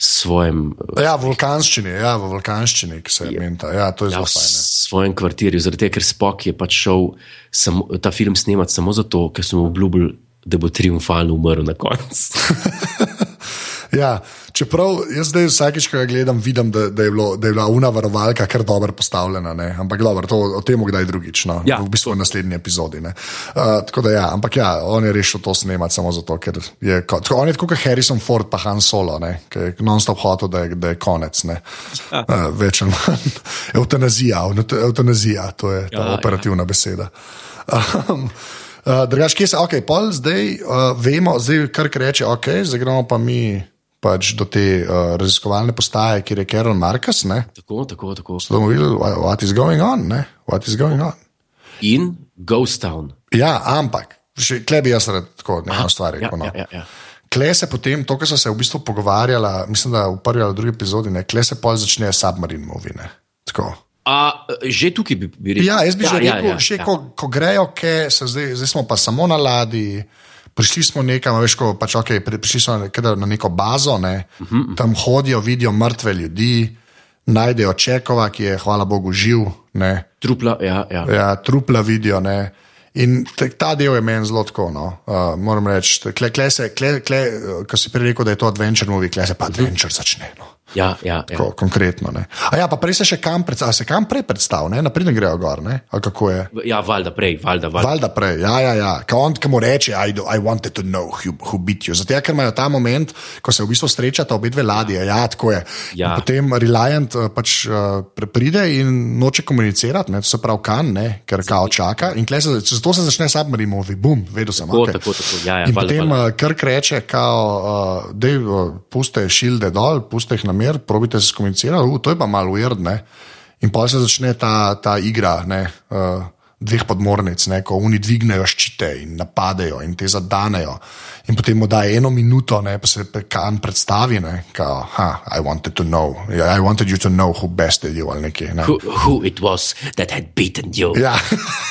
svojem. Uh, ja, vulkanščini, ja, v vulkanščini, ki se je menta. Ja, to je ja, zelo fajn. V svojem kvartirju, zaradi tega, ker spok je pač šel samo, ta film snemati samo zato, ker smo obljubili, da bo triumfalno umrl na koncu. [laughs] Ja, čeprav jaz zdaj vsakeč, ko ga gledam, vidim, da, da, je, bilo, da je bila una varovalka kar dobro postavljena. Ne? Ampak dobro, to o tem, kdaj drugič, no? ja. v bistvu v naslednji epizodi. Uh, tako da ja, ampak ja, on je rešil to snemati samo zato, ker je kot, on je tako kot Harrison Ford, pa Han Solo, ki je non-stop hotel, da je, da je konec. Uh, več ali manj. [laughs] Eutanazija, eutanazija, to je ta ja, operativna ja. beseda. Um, Uh, Drugač, kje se, ok, pol zdaj uh, vemo, zdaj kar reče, ok, zdaj gremo pa mi pač do te uh, raziskovalne postaje, kjer je Karel Markas. Tako, tako, tako. Ste bomo videli, what is going on? Ne? What is going on? In Ghost Town. Ja, ampak, še klej bi jaz rad tako nekaj stvari. Ja, no. ja, ja, ja. Klej se potem, to, kar so se v bistvu pogovarjali, mislim, da v prvi ali drugi epizodi, klej se pol začne submarine movine. A, že tukaj bi bil. Ja, jaz bi ja, že ja, rekel, ja, ja, ja. Ko, ko grejo, ke, zdaj, zdaj smo pa samo na ladji prišli smo nekam, veš, ko, pač, okay, prišli smo na neko bazo, ne, uh mhm, -huh. Mhm. tam hodijo, vidijo mrtve ljudi, najdejo čekova, ki je, hvala Bogu, živ. Ne. Trupla, ja, ja. ja, trupla vidijo. Ne. In ta del je meni zelo tako. No. Uh, moram reči, ko si prej rekel, da je to adventure movie, klej se pa adventure začne. No. Ja, ja, ja. Ko, konkretno. Ne. A ja, pa prej se še kam predstavlja, se kam prej predstavlja, naprej grejo gor, ne? ali kako je. Ja, valjda prej, valjda. valjda. Valjda prej, ja, ja, ja. Ko on, ki mu reče, I, do, I wanted to know who, who beat you. Zato, ker imajo ta moment, ko se v bistvu srečata obe dve ladje, ja, tako je. Ja. In Potem Reliant uh, pač uh, pride in noče komunicirati, ne? to se pravi kan, ne? ker kao čaka. In se, zato se začne submarine movie, bum, vedel sem. Tako, okej. tako, tako, ja, ja, In valjda, potem valjda. uh, Krk reče, kao, uh, da uh, puste šilde dol, puste jih na mir, probite se skomunicirati, uh, to je pa malo uredne. In pa se začne ta, ta igra ne, uh, dveh podmornic, ne, ko oni dvignejo ščite in napadejo in te zadanejo. In potem mu da eno minuto, ne, pa se kan predstavi, ne, kao, ha, I wanted to know, I wanted you to know who bested you ali nekaj. Ne. Who, who it was that had beaten you? Ja,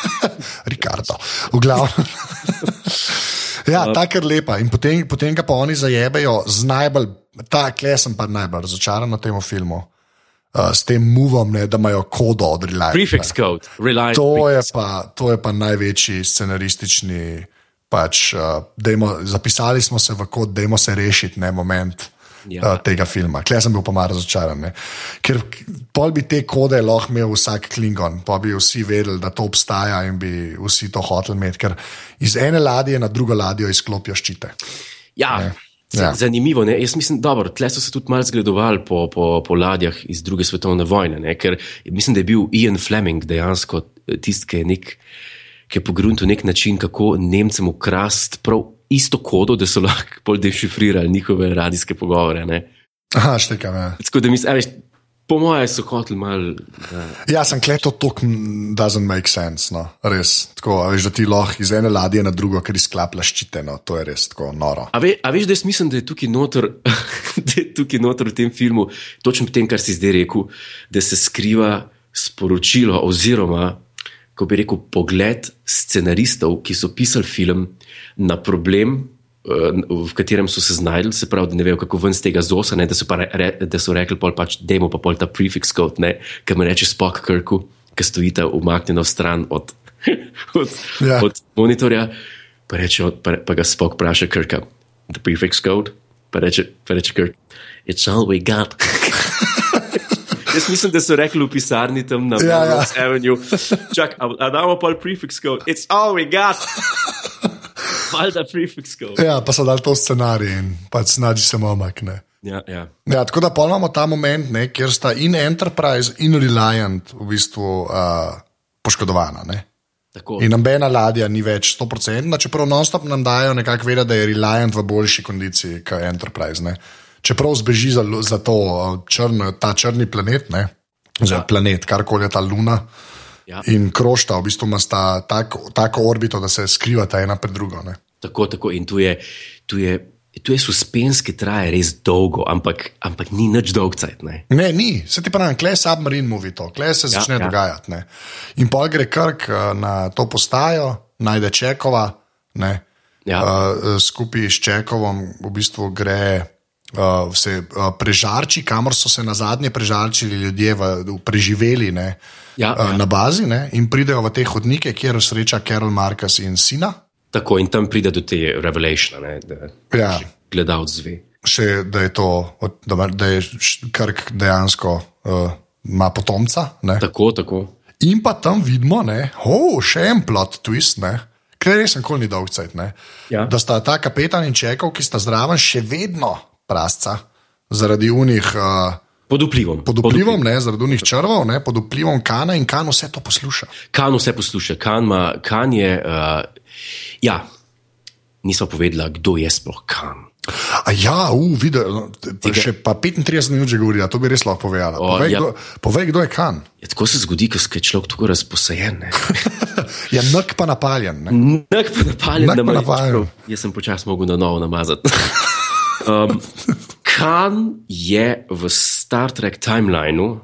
[laughs] Ricardo, v glavnem. [laughs] ja, tako je lepa. In potem, potem ga pa oni zajebejo z najbolj, ta klesem pa najbolj razočaran na tem filmu. Uh, s tem movom, ne, da imajo kodo od Reliance. Prefix code, reliant. To je, pa, to je pa največji scenaristični. Pač, uh, dejmo, zapisali smo se v kod, da se rešiti ne moment. Ja. Uh, tega filma. Klej sem bil pa malo razočaran. Ne? Ker pol bi te kode lahko imel vsak Klingon, pa bi vsi vedeli, da to obstaja in bi vsi to hoteli imeti, ker iz ene ladje na drugo ladjo izklopijo ščite. Ja. Ja. Ja. Zanimivo je. Jaz mislim, da tle so se tudi malo zgledovali po, po, po ladjah iz druge svetovne vojne. Ne? Ker mislim, da je bil Ian Fleming dejansko tisti, ki je, nek, ki je pogrunil nek način, kako Nemcem ukrast prav isto kodo, da so lahko bolj dešifrirali njihove radijske pogovore. Ne? Aha, štekam. Ja. Tako da mislim, veš, po mojem so hoteli malo. Ja. Sem kleto, to doesn't make sense. No. Res. Tako, veš, da ti lahko iz ene ladje na drugo, ker izklapljaš ščite. No. To je res tako noro. A, ve, a veš, da jaz mislim, da je tukaj noter, [laughs] da je tukaj noter v tem filmu, točno v tem, kar si zdaj rekel, da se skriva sporočilo oziroma, ko bi rekel, pogled scenaristov, ki so pisali film na problem. Eh, V katerem so se znašli, se pravi, da ne vejo, kako ven z tega zosa, ne, da, so re, da so rekli, pol pač, da imamo pa pol ta prefix code, ne, ki mu reče Spock Krku, ki stojita umaknjeno stran od, [laughs] od, Ja. ja. od monitorja, pa, reče, pa, pa ga Spock vpraša Krka, the prefix code, pa reče, pa reče Krk, it's all we got. [laughs] Jaz mislim, da so rekli v pisarni tam na Ja, ja. Melrose Avenue, čak, a, a damo pa prefix code, it's all we got. Valjda prefix code. Ja, pa so dali to scenarij in pač snaži se omakne. Ja, ja. Ja, tako da pa imamo ta moment, ne, kjer sta in Enterprise in Reliant v bistvu uh, poškodovana. Ne. Tako. In nobena ladja ni več 100%, čeprav non-stop nam dajo nekako vedeti, da je Reliant v boljši kondiciji kot Enterprise. Ne. Čeprav zbeži za, za to, uh, črn, ta črni planet, ne, za Ja. planet, karkoli je ta Luna. Ja. In krošta, v bistvu ima sta tako, tako orbito, da se skrivata ena pred drugo. Ne. Tako, tako. In tu je, tu je, tu je suspens, ki traja res dolgo, ampak, ampak ni nič dolgcajt. Ne? Ne, ni, se ti pravi, kle je submarine movie to, kle se začne ja, ja. dogajati. Ne. In pol gre Krk eh, na to postajo, najde Čekova, ne, Ja. uh, skupaj s Čekovom v bistvu gre. Uh, se uh, prežarči, kamor so se na zadnje prežarčili ljudje, v, v preživeli ne, Ja, ja. na bazi, ne, in pridejo v te hodnike, kjer sreča Carol Marcus in sina. Tako in tam pride do te revelation, ne, da Ja. gledalec zve. Še da je to, da, da je Krk dejansko uh, ima potomca. Ne. Tako, tako. In pa tam vidimo, ne, oh, še en plot twist, ne, ker res nikoli ni dolg cajt. Ne, Ja. Da sta ta kapetan in čekov, ki sta zraven, še vedno prasca zaradi unih. Uh, Pod vplivom. Pod vplivom, ne, zaradi unih črvov, ne, pod vplivom kana in kan vse to posluša. Kan vse posluša, kan, ma, kan je. Uh, ja, nismo povedali, kdo je sploh kan. A ja, uh, videl, še pa 35 minut že govori, to bi res lahko povedala. O, Povej, ja. kdo, povej kdo je kan. Ja, tako se zgodi, ko je človek tako razposajen. Je [laughs] nek pa napaljen. Ne. Nek pa napaljen, Nek da me napaljen. Jaz sem počasi mogel na novo namazati. [laughs] Um, kan je v Star Trek timelineu,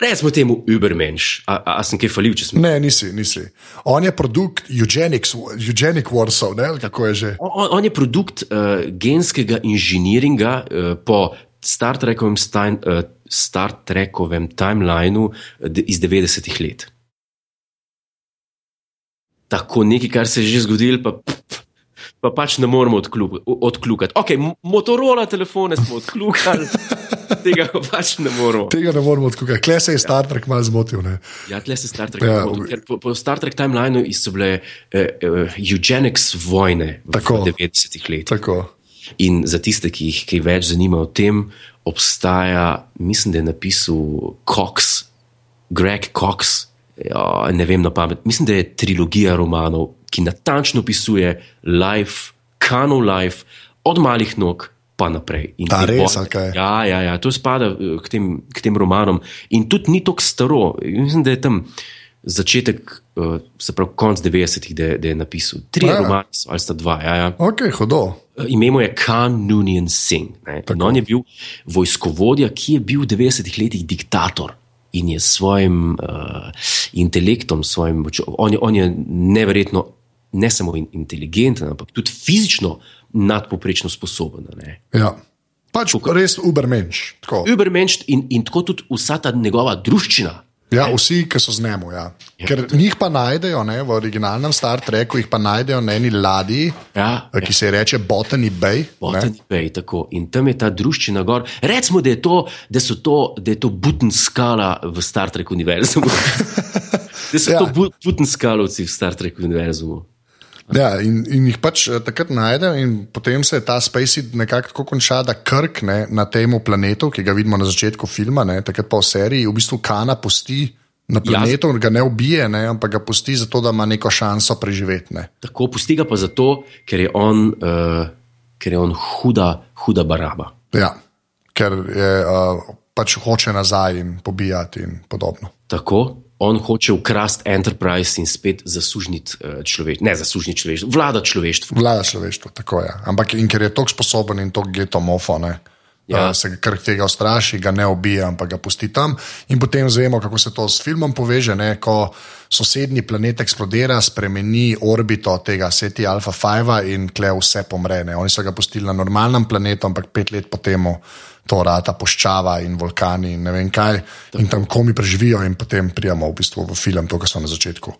recimo temu Ubermensch, a, a, sem kaj falil, če sem. Ne, nisi, nisi. On je produkt eugenics, eugenic Warsaw, ne, kako je že. On, on je produkt uh, genskega inženiringa uh, po Star Trekovem, stajn, uh, Star Trekovem timelineu iz 90-ih let. Tako nekaj, kar se je že zgodilo, pa, pa pač ne moremo odklup- odkljukati. Ok, Motorola telefone smo odkljukali. [laughs] tega pa pač ne moremo. Tega ne moremo odkukati. Kle se je Star Trek malo zmotil. Ne? Ja, tle se Star Trek. Ja, v- ker po, po Star Trek timelineu so bile uh, uh, eugenics vojne v Tako. 90-ih letih. Tako. In za tiste, ki jih kaj več zanima o tem, obstaja, mislim, da je napisal Cox, Greg Cox, ja, ne vem na pamet, mislim, da je trilogija romanov, ki natančno opisuje life, kanov life, od malih nog pa naprej. In A te res, bo- kaj? Ja, ja, ja, to spada eh, k tem, k tem romanom. In tudi ni tako staro, mislim, da je tam. Začetek, uh, se pravi, konc 90-ih, da, je- da je napisal. Tri Ja. ja. romane, so, ali sta dva. Ja, ja. Ok, hodo. Ime mu je Khan Noonien Singh. In on je bil vojskovodja, ki je bil v 90-ih letih diktator. In je s svojim uh, intelektom, svojim, on, je, on je neverjetno ne samo in, inteligenten, ampak tudi fizično nadpoprečno sposoben. ne. Ja. Pač res ubermenš. Tako. Übermensch in, in tako tudi vsa ta njegova druščina. Ja, vsi, ki so z njemu. Ja. Ker njih pa najdejo ne, v originalnem Star Treku, jih pa najdejo na eni ladji, Ja, eh, ki se ji reče Botany Bay. ne. Botany Bay, tako. In tam je ta druščina gor. Recimo, da je to, da to, da je to butn skala v Star Trek univerzumu. [laughs] da so Ja. ja. to bu- butn skalovci v Star Trek univerzumu. Ja, in, in jih pač eh, takrat najdejo, in potem se ta Spacey nekako konča, da Krk ne, na tem planetu, ki ga vidimo na začetku filma, ne, takrat pa v seriji, v bistvu Kana pusti na planetu, ja. ga ne ubije, ne, ampak ga pusti zato, da ima neko šanso preživeti. Ne. Tako pusti ga pa zato, ker je on, uh, ker je on huda, huda baraba. Ja, ker je, uh, pač hoče nazaj in pobijati in podobno. Tako. On hoče ukrasti Enterprise in spet zasužniti uh, človeštvo, ne zasužniti človeštvo, vlada človeštvu. Vlada človeštvo, tako je. Ampak in ker je tako sposoben in tako getomofo, ne. Ja. Ja. Se kar tega ustraši, ga ne ubija, ampak ga pusti tam. In potem zvemo, kako se to s filmom poveže. Ne? Ko sosednji planet eksplodira, spremeni orbito tega SETI Alpha 5 in kle vse pomre. Ne? Oni so ga pustili na normalnem planetu, ampak pet let potem to rata poščava in vulkani in ne vem kaj. In tam komi preživijo, in potem prijemo v bistvu v film, to, kar so na začetku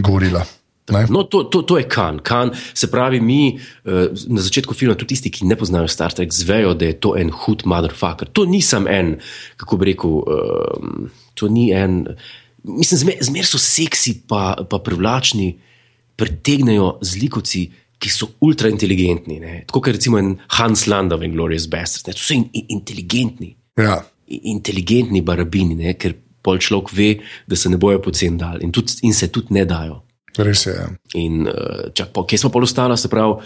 govorila. Ne? No, to, to, to je kan. kan. Se pravi, mi uh, na začetku filma, tudi tisti, ki ne poznajo Star Trek, zvejo, da je to en hud motherfucker. To nisem en, kako bi rekel, uh, to ni en. Mislim, zmer, zmer so seksi, pa, pa privlačni, pritegnejo zlikovci, ki so ultra inteligentni. Ne? Tako kot recimo Hans Landa v Glorious Bastards. Ne? To so in, in, inteligentni, Ja. inteligentni barabini, ne? ker pol človek ve, da se ne bojo pocen dal in, tudi, in se tudi ne dajo. Res je. ja. In uh, čak, po, kje smo pa ostali, se pravi,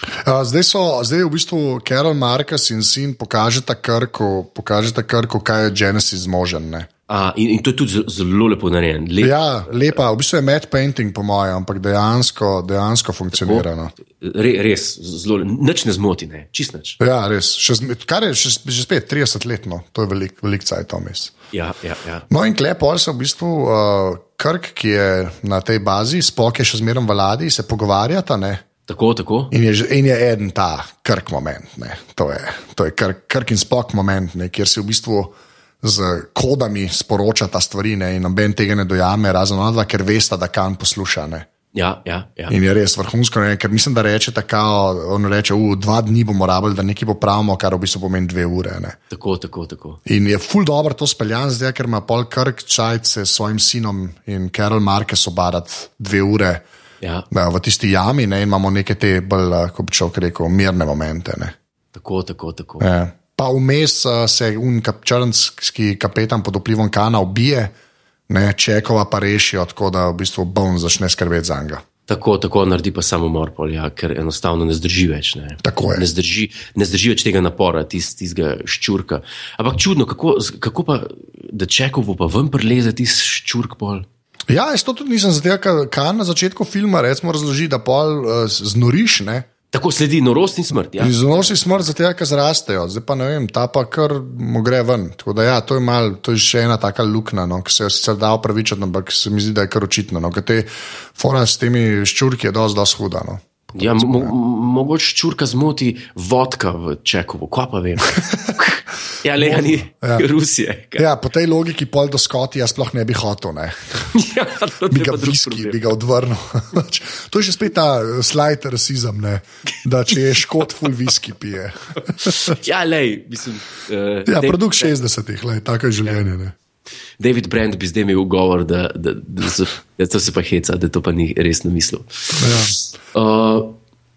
Uh, zdaj, so, zdaj v bistvu Carol Marcus in sin pokažeta Krku, pokažeta Krku kaj je Genesis zmožen. Ne? A, in, in to je tudi zelo- lepo narejen. Lep, Ja, lepa, v bistvu je matte painting, po mojem, ampak dejansko, dejansko funkcionira. No. re, res, zelo, nič ne zmoti, ne, čist nič. Ja, res. Še, kar je še, že spet 30 let, no. to je velik, velik cajt vmes. Ja, ja, ja. No, in klepol se v bistvu uh, Krk, ki je na tej bazi, spok je še zmeraj v ladji, se pogovarjata. Ne? Tako, tako. In je, in je eden ta krk moment, ne. to je, to je krk, krk in spok moment, ne, kjer se v bistvu z kodami sporočata stvari ne, in noben tega ne dojame, razen ona ker veste, da kan posluša. Ne. Ja, ja, ja. In je res vrhunsko, ne, ker mislim, da reče tako, on reče, v dva dni bomo rabili, da nekaj popravimo, kar v bistvu pomeni dve ure. Ne. Tako, tako, tako. In je ful dobro to speljan, zdaj, ker ima pol krk čajce s svojim sinom in Carol Marquez obadat dve ure. Ja, Da, v tisti jami ne, imamo neke te bolj, kot bi človek rekel, mirne momente. Ne. tako, tako. tako. Ja. Pa vmes uh, se un kap, črnski kapetan pod vplivom kana ubije, ne, Čekova pa rešijo, tako da v bistvu Bone začne skrbeti za njega. Tako, tako naredi pa samomor, pol, ja, ker enostavno ne zdrži več. Ne, ne, zdrži, ne zdrži več tega napora, tist, tistega ščurka. Ampak čudno, kako, kako pa, da čekovo pa ven preleze tisti ščurk pol. Ja, jaz to tudi nisem ker kan na začetku filma recimo razloži, da pol uh, znoriš, ne. Tako sledi norost in smrt. Ja. In znosi smrt zato, ker zrastejo, zdaj pa ne vem, ta pa kar mu gre ven. Tako da ja, to je, mal, to je še ena taka luknja, no, ki se jo sicer da upravičiti, ampak se mi zdi, da je kar očitno. No, ker te fora s temi ščurki je dosti, dosti huda. No. Ja, mo mo mogoče čurka zmoti vodka v čekovo, kva pa vem. [laughs] Ja, le ni ja. Rusije. kaj. Ja, po tej logiki pol do Skotija sploh ne bi hotel. Ne. [laughs] ja, to Bi ga viski, bi ga odvrnil. [laughs] to je že spet ta eh, slide rasizem, ne? da če je škot, full viski pije. [laughs] Ja, lej, mislim. Uh, Ja, produkt 60-ih, lej, tako je življenje. Ne? David Brand bi zdaj imel govor, da, da, da, so, da to se pa heca, da to pa ni resno mislil. Ja. Uh,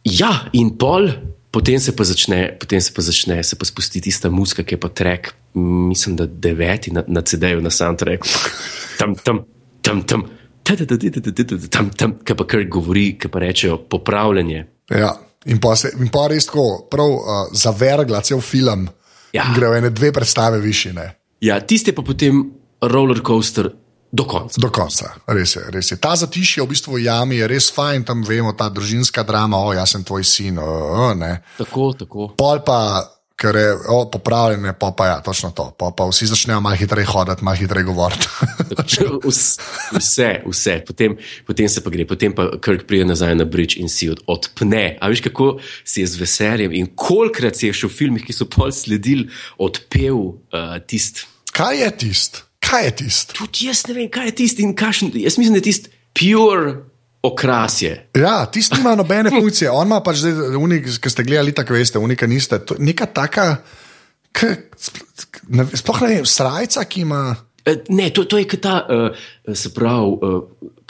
ja, in pol, potem se pa začne, potem se pa začne, se pa spusti tista muska, ki je pa trek, mislim, da deveti na, na CD-ju, na soundtracku. [laughs] Tam, tam, tam, tam. Tam, tam, ki pa kar govori, ki pa rečejo popravljanje. Ja. In pa, se, in pa res tako, prav uh, zavergla cel film. Ja. Gre v ene dve predstave višine. Ja, tiste pa potem roller coaster do konca. Do konca, res je. Res je. Ta zatišje v bistvu v jami je res fajn, tam vemo, ta družinska drama, o, jaz sem tvoj sin. O, o, ne. Tako, tako. Pol pa, ker je o, popravljene, pa, pa ja, točno to. Pa, pa vsi začnejo malo hitreje hoditi, malo hitreje govoriti. [laughs] Vs- Vse, vse. Potem, potem se pa gre, potem pa Kirk pride nazaj na bridge in si od, odpne. A veš, kako si je z veseljem in kolikrat si je še v filmih, ki so pol sledili, odpel uh, tisti. Kaj je tist? Kaj je tist? Tudi jaz ne vem, kaj je tisti in kakšen. Jaz mislim, da je tisti pure okrasje. Ja, tisti nima nobene funkcije. On ima pač, zdaj, unik, ki ste gledali, tako veste, unika niste. To, neka taka, k, ne, sploh ne vem, srajca, ki ima. Eh, Ne, to, to je ta, uh, se pravi, uh,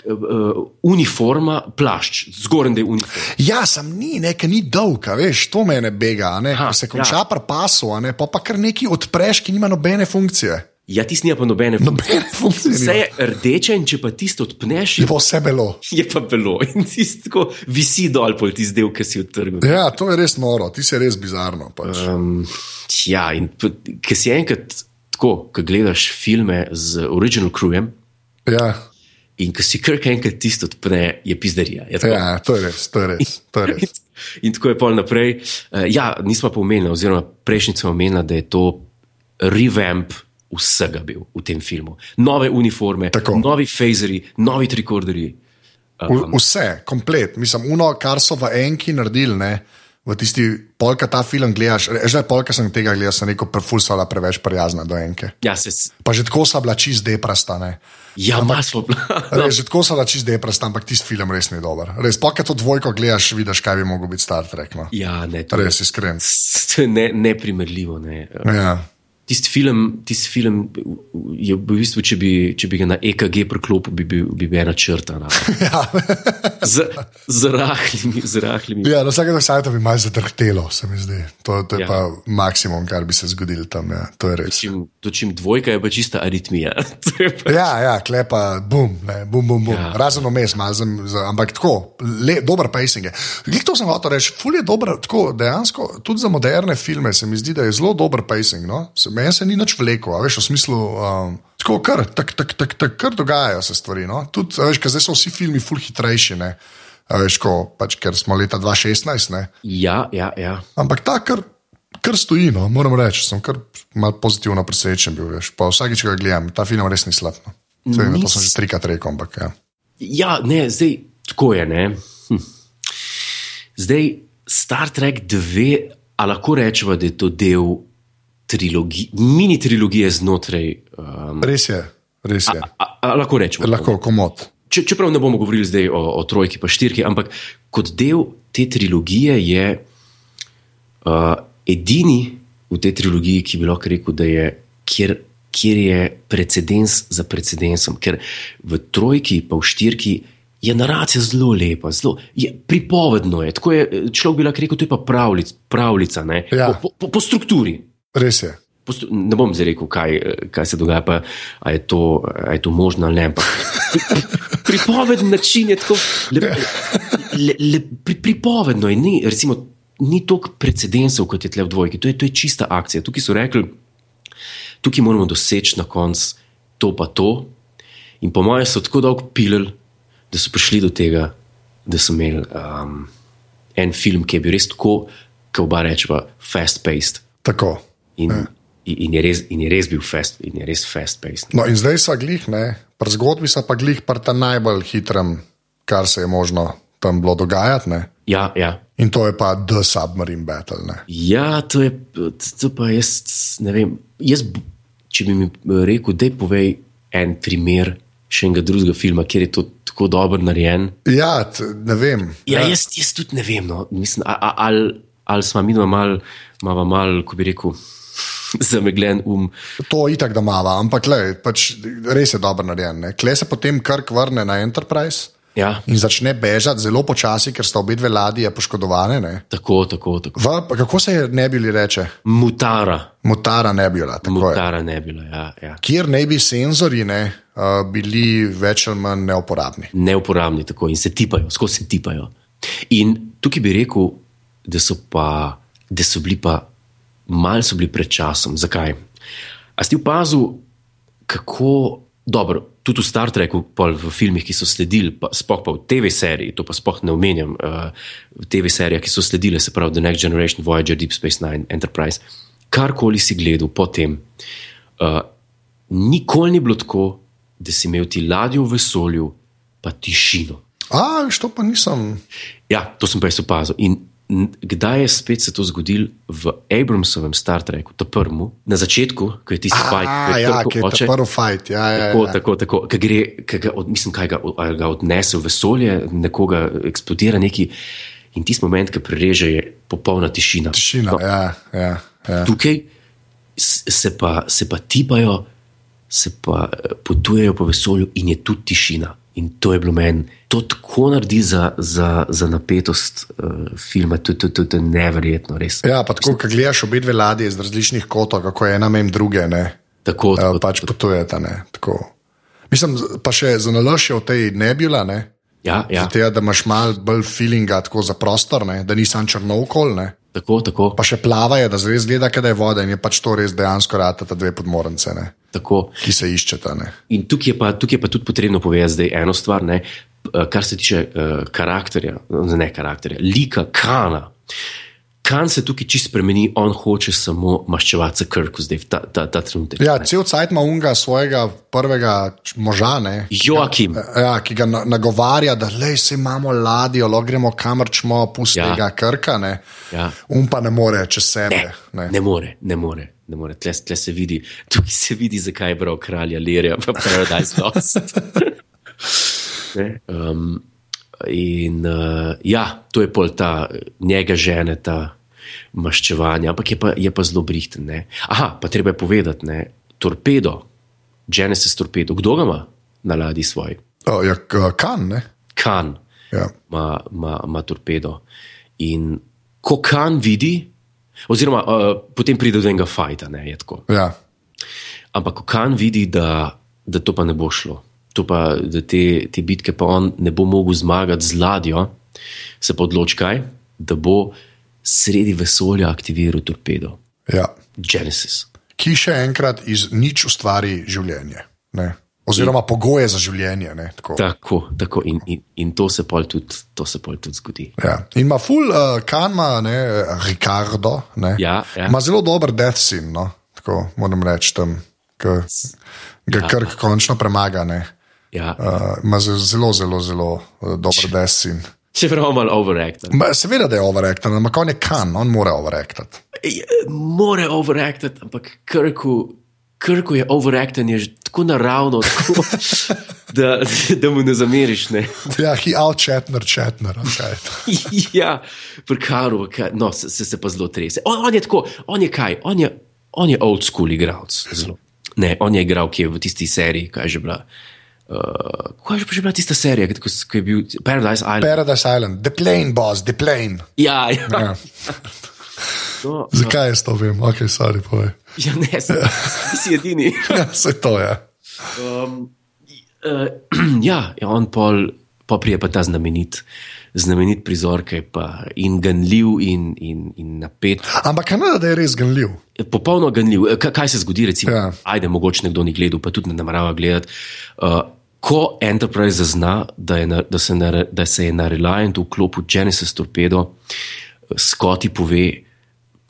uh, uniforma, plašč, zgoren del uniforme. Ja, sem ni, nekaj ni dolg, veš, to mene bega. a Ne, Aha, Ko se konča ja. pri pasu, ne, pa, pa kar nekaj odpreš, ki nima nobene funkcije. Ja, tisti nima pa nobene funkcije. Nobene funkcije. Vse je rdeče, in če pa tisto odpneš, Je pa vse belo. je pa belo. [laughs] In tisti tako visi dol, pol tisti del, ki si odtrgal. Ja, to je res noro, ti si res bizarno. Pač. Um, ja, in ki si enkrat tako, ko gledaš filme z original crewem. Ja, In ko si kar enkrat tisto odpre, je pizderija. Je tako? ja, to je res, to je res. To je res. [laughs] In tako je pol naprej. Uh, ja, nismo pa omenili, oziroma prejšnjič smo omenili, da je to revamp vsega bil v tem filmu. Nove uniforme, Tako. novi fazeri, novi trikorderji. V- Vse, komplet. Mislim, uno, kar so v enki naredili, ne, v tisti polka ta film gledaš. Že polka sem tega gledal, sem rekel, prefulsala preveč prijazna do enke. Ja, se, Pa že tako so bila čist deprasta. Ne. ja bila. [laughs] Res, že tako so bila čist deprasta, ampak tisti film res ni dober. Res, kad to dvojko gledaš, vidiš, kaj bi mogel biti Star Trek. No. Ja, ne, to, Res, iskren. to je [laughs] ne, neprimerljivo. Ne. Ja. Tisti film, tist film je v bistvu, če bi, če bi ga na EKG preklopil, bi bil, bi bil ena črta. na. [laughs] Ja. Z, z rahlimi, z rahlimi. ja, na vsakem sajtu bi malo zadrhtelo, se mi zdi. To, to je Ja. pa maksimum, kar bi se zgodilo tam. Ja. To je res. Čim, to čim dvojka je pa čista aritmija. [laughs] To je pa- Ja, ja, klepa, bum, ne, bum, bum, bum. Ja. Razen omes, ampak tako, le, dober pacing je. Glej, to sem hotel reči, ful je dober, tako dejansko, tudi za moderne filme se mi zdi, da je zelo dober pacing. No? Se, meni se ni nič vleko, veš, v smislu. Um, Tako, kar, tak, tak, tak, tak, kar dogajajo se stvari. No? Tudi, veš, ker zdaj so vsi filmi ful hitrejši, ne? Veš, ko, pač, ker smo leta 2016. Ne? Ja, ja, ja. Ampak ta, kar, kar stoji, no? moram reči, sem kar malo pozitivno presenečen bil. Veš. Pa vsakič, ko ga gledam, ta film res ni slab. No? Sej, to sem že trikrat rekel, ampak ja. Ja, ne, zdaj tako je. Ne? Hm. Zdaj, Star Trek 2, a lahko rečemo, da je to del trilogije, mini trilogije znotraj. Um, Res je, res je. a, a, lahko rečemo. Lahko, komod. Če, čeprav ne bomo govorili zdaj o, o trojki, pa štirki, ampak kot del te trilogije je uh, edini v tej trilogiji, ki bi lahko rekel, da je, kjer, kjer je precedens za precedensom. Ker v trojki, pa v štirki. Je naracija zelo lepa, zelo je, pripovedno je. Tako je človek bi lahko rekel, to je pa pravlic, pravljica. ne. Ja. Po, po, po strukturi. Res je. Ne bom zdaj rekel, kaj, kaj se dogaja, pa je, to, je to možno ali ne. Ampak pripovedni način je tako. Le, le, le, pri, pripovedno je, ni, recimo, ni toliko precedensov, kot je tle v dvojki. To je, to je čista akcija. Tukaj so rekli, tukaj moramo doseči na koncu to pa to. In po mojem so tako dolgo pilili, da so prišli do tega, da so imeli um, en film, ki je bil res tako, kot oba rečeva, fast-paced. Tako. In, in, in, je res, in je res bil fast, in je res fast-paced. No, in zdaj so glih, ne, pri zgodbi so pa glih, pri tem najbolj hitrem, kar se je možno tam bilo dogajati. Ne. Ja, ja. In to je pa The Submarine Battle. Ne? Ja, to je to pa jaz, ne vem. Jaz, če bi mi rekel, da povej en primer še enega drugega filma, kjer je to tako dobro narejen. Ja, ne vem. Ja, ja. Jaz, jaz tudi ne vem. No. Mislim, ali, ali smo mi malo, malo, mal, ko bi rekel, [laughs] zamegljen um. To itak da mava, ampak le, pač res je dobro narejen. ne. Kle se potem Krk vrne na Enterprise. Ja, In začne bežati zelo počasi, ker sta obe dve ladje poškodovane. ne. tako, tako. tako. V, kako se je nebili reče? Mutara, Mutara tako je. mutara ne bila. Ja, ja. Kjer naj bi senzori ne, uh, bili več ali manj neuporabni. neuporabni tako in se tipajo, skozi se tipajo. In tukaj bi rekel, da so, pa, da so bili pa malce bili pred časom. Zakaj? A si opazil, kako dobro, tudi v Star Treku, pol v filmih, ki so sledili, pa sploh pa v TV-seriji, to pa sploh ne omenjam, uh, v TV-serijah, ki so sledile, se pravi The Next Generation, Voyager, Deep Space Nine, Enterprise, karkoli si gledal potem, uh, nikoli ni bilo tako, da si imel ti ladjo v vesolju, pa tišino. A, što pa nisem. Ja, to sem pa jaz opazil. In kdaj je spet se to zgodilo v Abramsovem Star Treku, ta prvem, na začetku, ko je tisti fajn, A, ja, ki je ta prvi fight. Ja, ja, Tako, ja. tako, tako. Ki gre, ki ga, od, mislim, kaj ga, ga odnese v vesolje, nekoga eksplodira neki. In tisti moment, ki prereže, je popolna tišina. Tišina, ja, ja, ja. Tukaj se pa, se pa tipajo, se pa eh, potujejo po vesolju, in je tudi tišina. In to je bilo meni, to tako naredi za, za, za napetost uh, filma, to, to, to, to je neverjetno, res. Ja, pa tako, ko gledaš obe dve ladje iz različnih kotov, kako je ena mem druge, ne, Tako, uh, tako, pač potujeta. Ne, tako. Mislim, pa še za nalož je v tej nebula, ne, ja, ja, Zato, da imaš malo bolj feelinga tako za prostor, ne, da nisem črnovkol, ne. tako, tako, pa še plavajo, da res gleda, da je voda in je pač to res dejansko rata ta dve podmornice, ne, tako. ki se iščeta. Ne. In tukaj je, pa, tukaj je pa tudi potrebno povedati zdaj eno stvar, ne, eh, kar se tiče uh, karakterja, ne karakterja, lika Kana. Kan se tukaj čisto spremeni, on hoče samo maščevati se Krku zdaj, ta, ta, ta trenutek. Ja, cel cajt ima unga svojega prvega moža, ne, Joakim, ja, ki ga na, nagovarja, da le se imamo ladjo, lahko gremo kamor čmo, pusti Ja. krka, ne. Ja. Um pa ne more čez sebe. Ne. ne more, ne more. Ne more. Tle, tle se vidi, [laughs] tukaj se vidi, zakaj je bral kralja Lirija, pa Paradise Lost. [laughs] Um, in uh, ja, to je pol ta njega žene, ta maščevanje, ampak je pa, je pa zelo brihten. Ne. Aha, pa treba je povedati, ne, torpedo, Genesis torpedo, kdo ga ima na ladji svoj? O, ja, kan, ne. Kan Ja. ima, ima, ima torpedo. In ko kan vidi, oziroma uh, potem pride do enega fajta, ne. Ja. Ampak kan vidi, da, da to pa ne bo šlo, to pa, da te, te bitke pa on ne bo mogel zmagati z ladjo, se pa odloči kaj, da bo sredi vesolja aktiviral torpedo, Ja. Genesis. Ki še enkrat iz nič ustvari življenje. Ne. Oziroma pogoje za življenje. Ne, tako. Tako, tako in, in, in to se pol tudi, to se pol tudi zgodi. Ja. In ima full, uh, kan ima, ne, Ricardo, ne, Ja, ja. ima zelo dober death scene, no, tako moram reči tam, ki ga ja. Krk končno premaga. Ne. Ja. Uh, ima ze- zelo, zelo, zelo uh, dober death scene. Če prav malo overacted. Ma, seveda, da je overacted, ampak on je kan, on mora overacted. More overacted, ampak Krku, Krku je overacted, je že tako naravno, tako, [laughs] da, da mu ne zameriš. Ne? Ja, he out chatner, chatner. Okay. [laughs] ja, pri Karu, kaj- no, se, se, se pa zelo trese. On, on je tako, on je kaj, on je, on je old school igralec. zelo. Ne, on je igral, ki je v tisti seriji, kaj je že bila. Uh, kaj je že bila tista serija, ko, ko je bil Paradise Island? Paradise Island, the plane, boss, the plane. ja, ja. Ja. [laughs] No, Zakaj jaz to vem? Ok, sorry, povej. ja ne, [laughs] si, si edini. Ja, se to je. Um, uh, [clears throat] ja, ja, on pol, pa prije pa ta znamenit, znamenit prizor, ki je pa in ganljiv, in, in, in napet. Ampak kaj da je res ganljiv? Popolno ganljiv. Kaj, kaj se zgodi, recimo, Ja. ja. ajde, mogoče nekdo ni gledal, pa tudi ne namerava gledati. Uh, ko Enterprise zazna, da, je na, da, se na, da se je na Reliantu vklopil Genesis torpedo, Scotty pove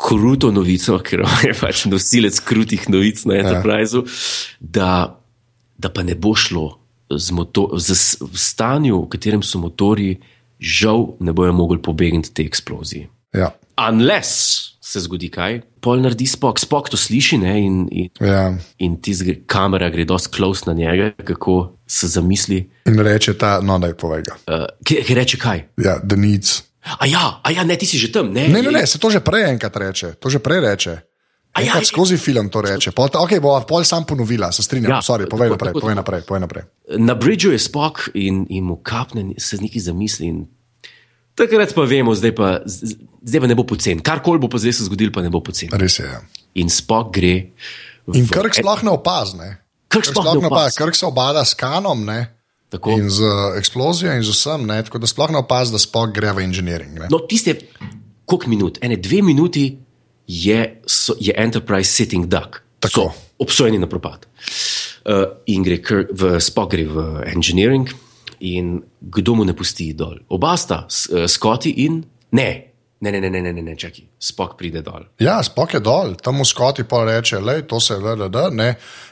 kruto novico, ker [laughs] je pač nosilec krutih novic na Enterpriseu, ja. da, da pa ne bo šlo z moto, z, v stanju, v katerem so motori žal ne bojo mogli pobegniti te eksplozije. Ja. Unless se zgodi kaj, pol naredi spok, spok to sliši ne, in, in, Ja. in tizga kamera gre dosti close na njega, kako se zamisli. In reče ta, no, da je povega. Uh, ki, ki reče kaj? Ja, the needs. A ja, a ja, ne, ti si že tam, ne? Ne, ne, ne, se to že prej enkrat reče, to že prej reče. Ja, ja. skozi film to reče. Pol, ok, bo pol sam ponovila, se strinjam. Ja, Sorry, povej tako, naprej, tako, povej tako. naprej, povej naprej. Na bridžu je spok in, in mu kapne, se nekaj zamisli. In... Takrat pa vemo, zdaj pa, z- zdaj pa ne bo pocen. Karkoli bo pa zdaj se zgodilo, pa ne bo pocen. Res je. Ja. In spok gre. v- In Krk sploh ne opazne. Krk sploh ne opazi. Krk se obada s kanom ne? Tako. in z eksplozijo in z vsem, ne? tako da sploh ne opazi, da spok gre v inženiring. ne. No, tiste, koliko minut, ene dve minuti je, so, je Enterprise sitting duck. Tako. So obsojeni na propad. Uh, in gre v spok gre v engineering, in kdo mu ne pusti dol? Oba sta, uh, Scotty in ne. Ne, ne, ne, ne, ne, ne, ne čakaj, spok pride dol. Ja, spok je dol, tam v skoti pa reče, da to se da, ne,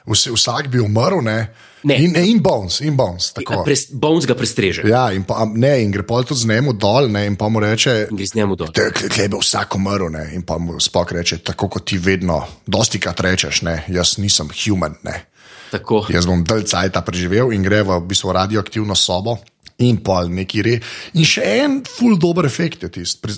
Vsi, vsak bi umrl, ne. Ne. In, in bones, in bones. Pres, Bones ga prestreže Ja, in, pa, ne, in gre pol tudi z njemu dol, ne, in pa mu reče. Tukaj bi vsak umrl, ne? in pa mu spok reče, tako kot ti vedno, dosti krat rečeš, ne? jaz nisem human, ne? Tako. jaz bom dalj cajta preživel in gre v, v bistvu radioaktivno sobo. In pol neki re. In še en full dober efekt je tisti,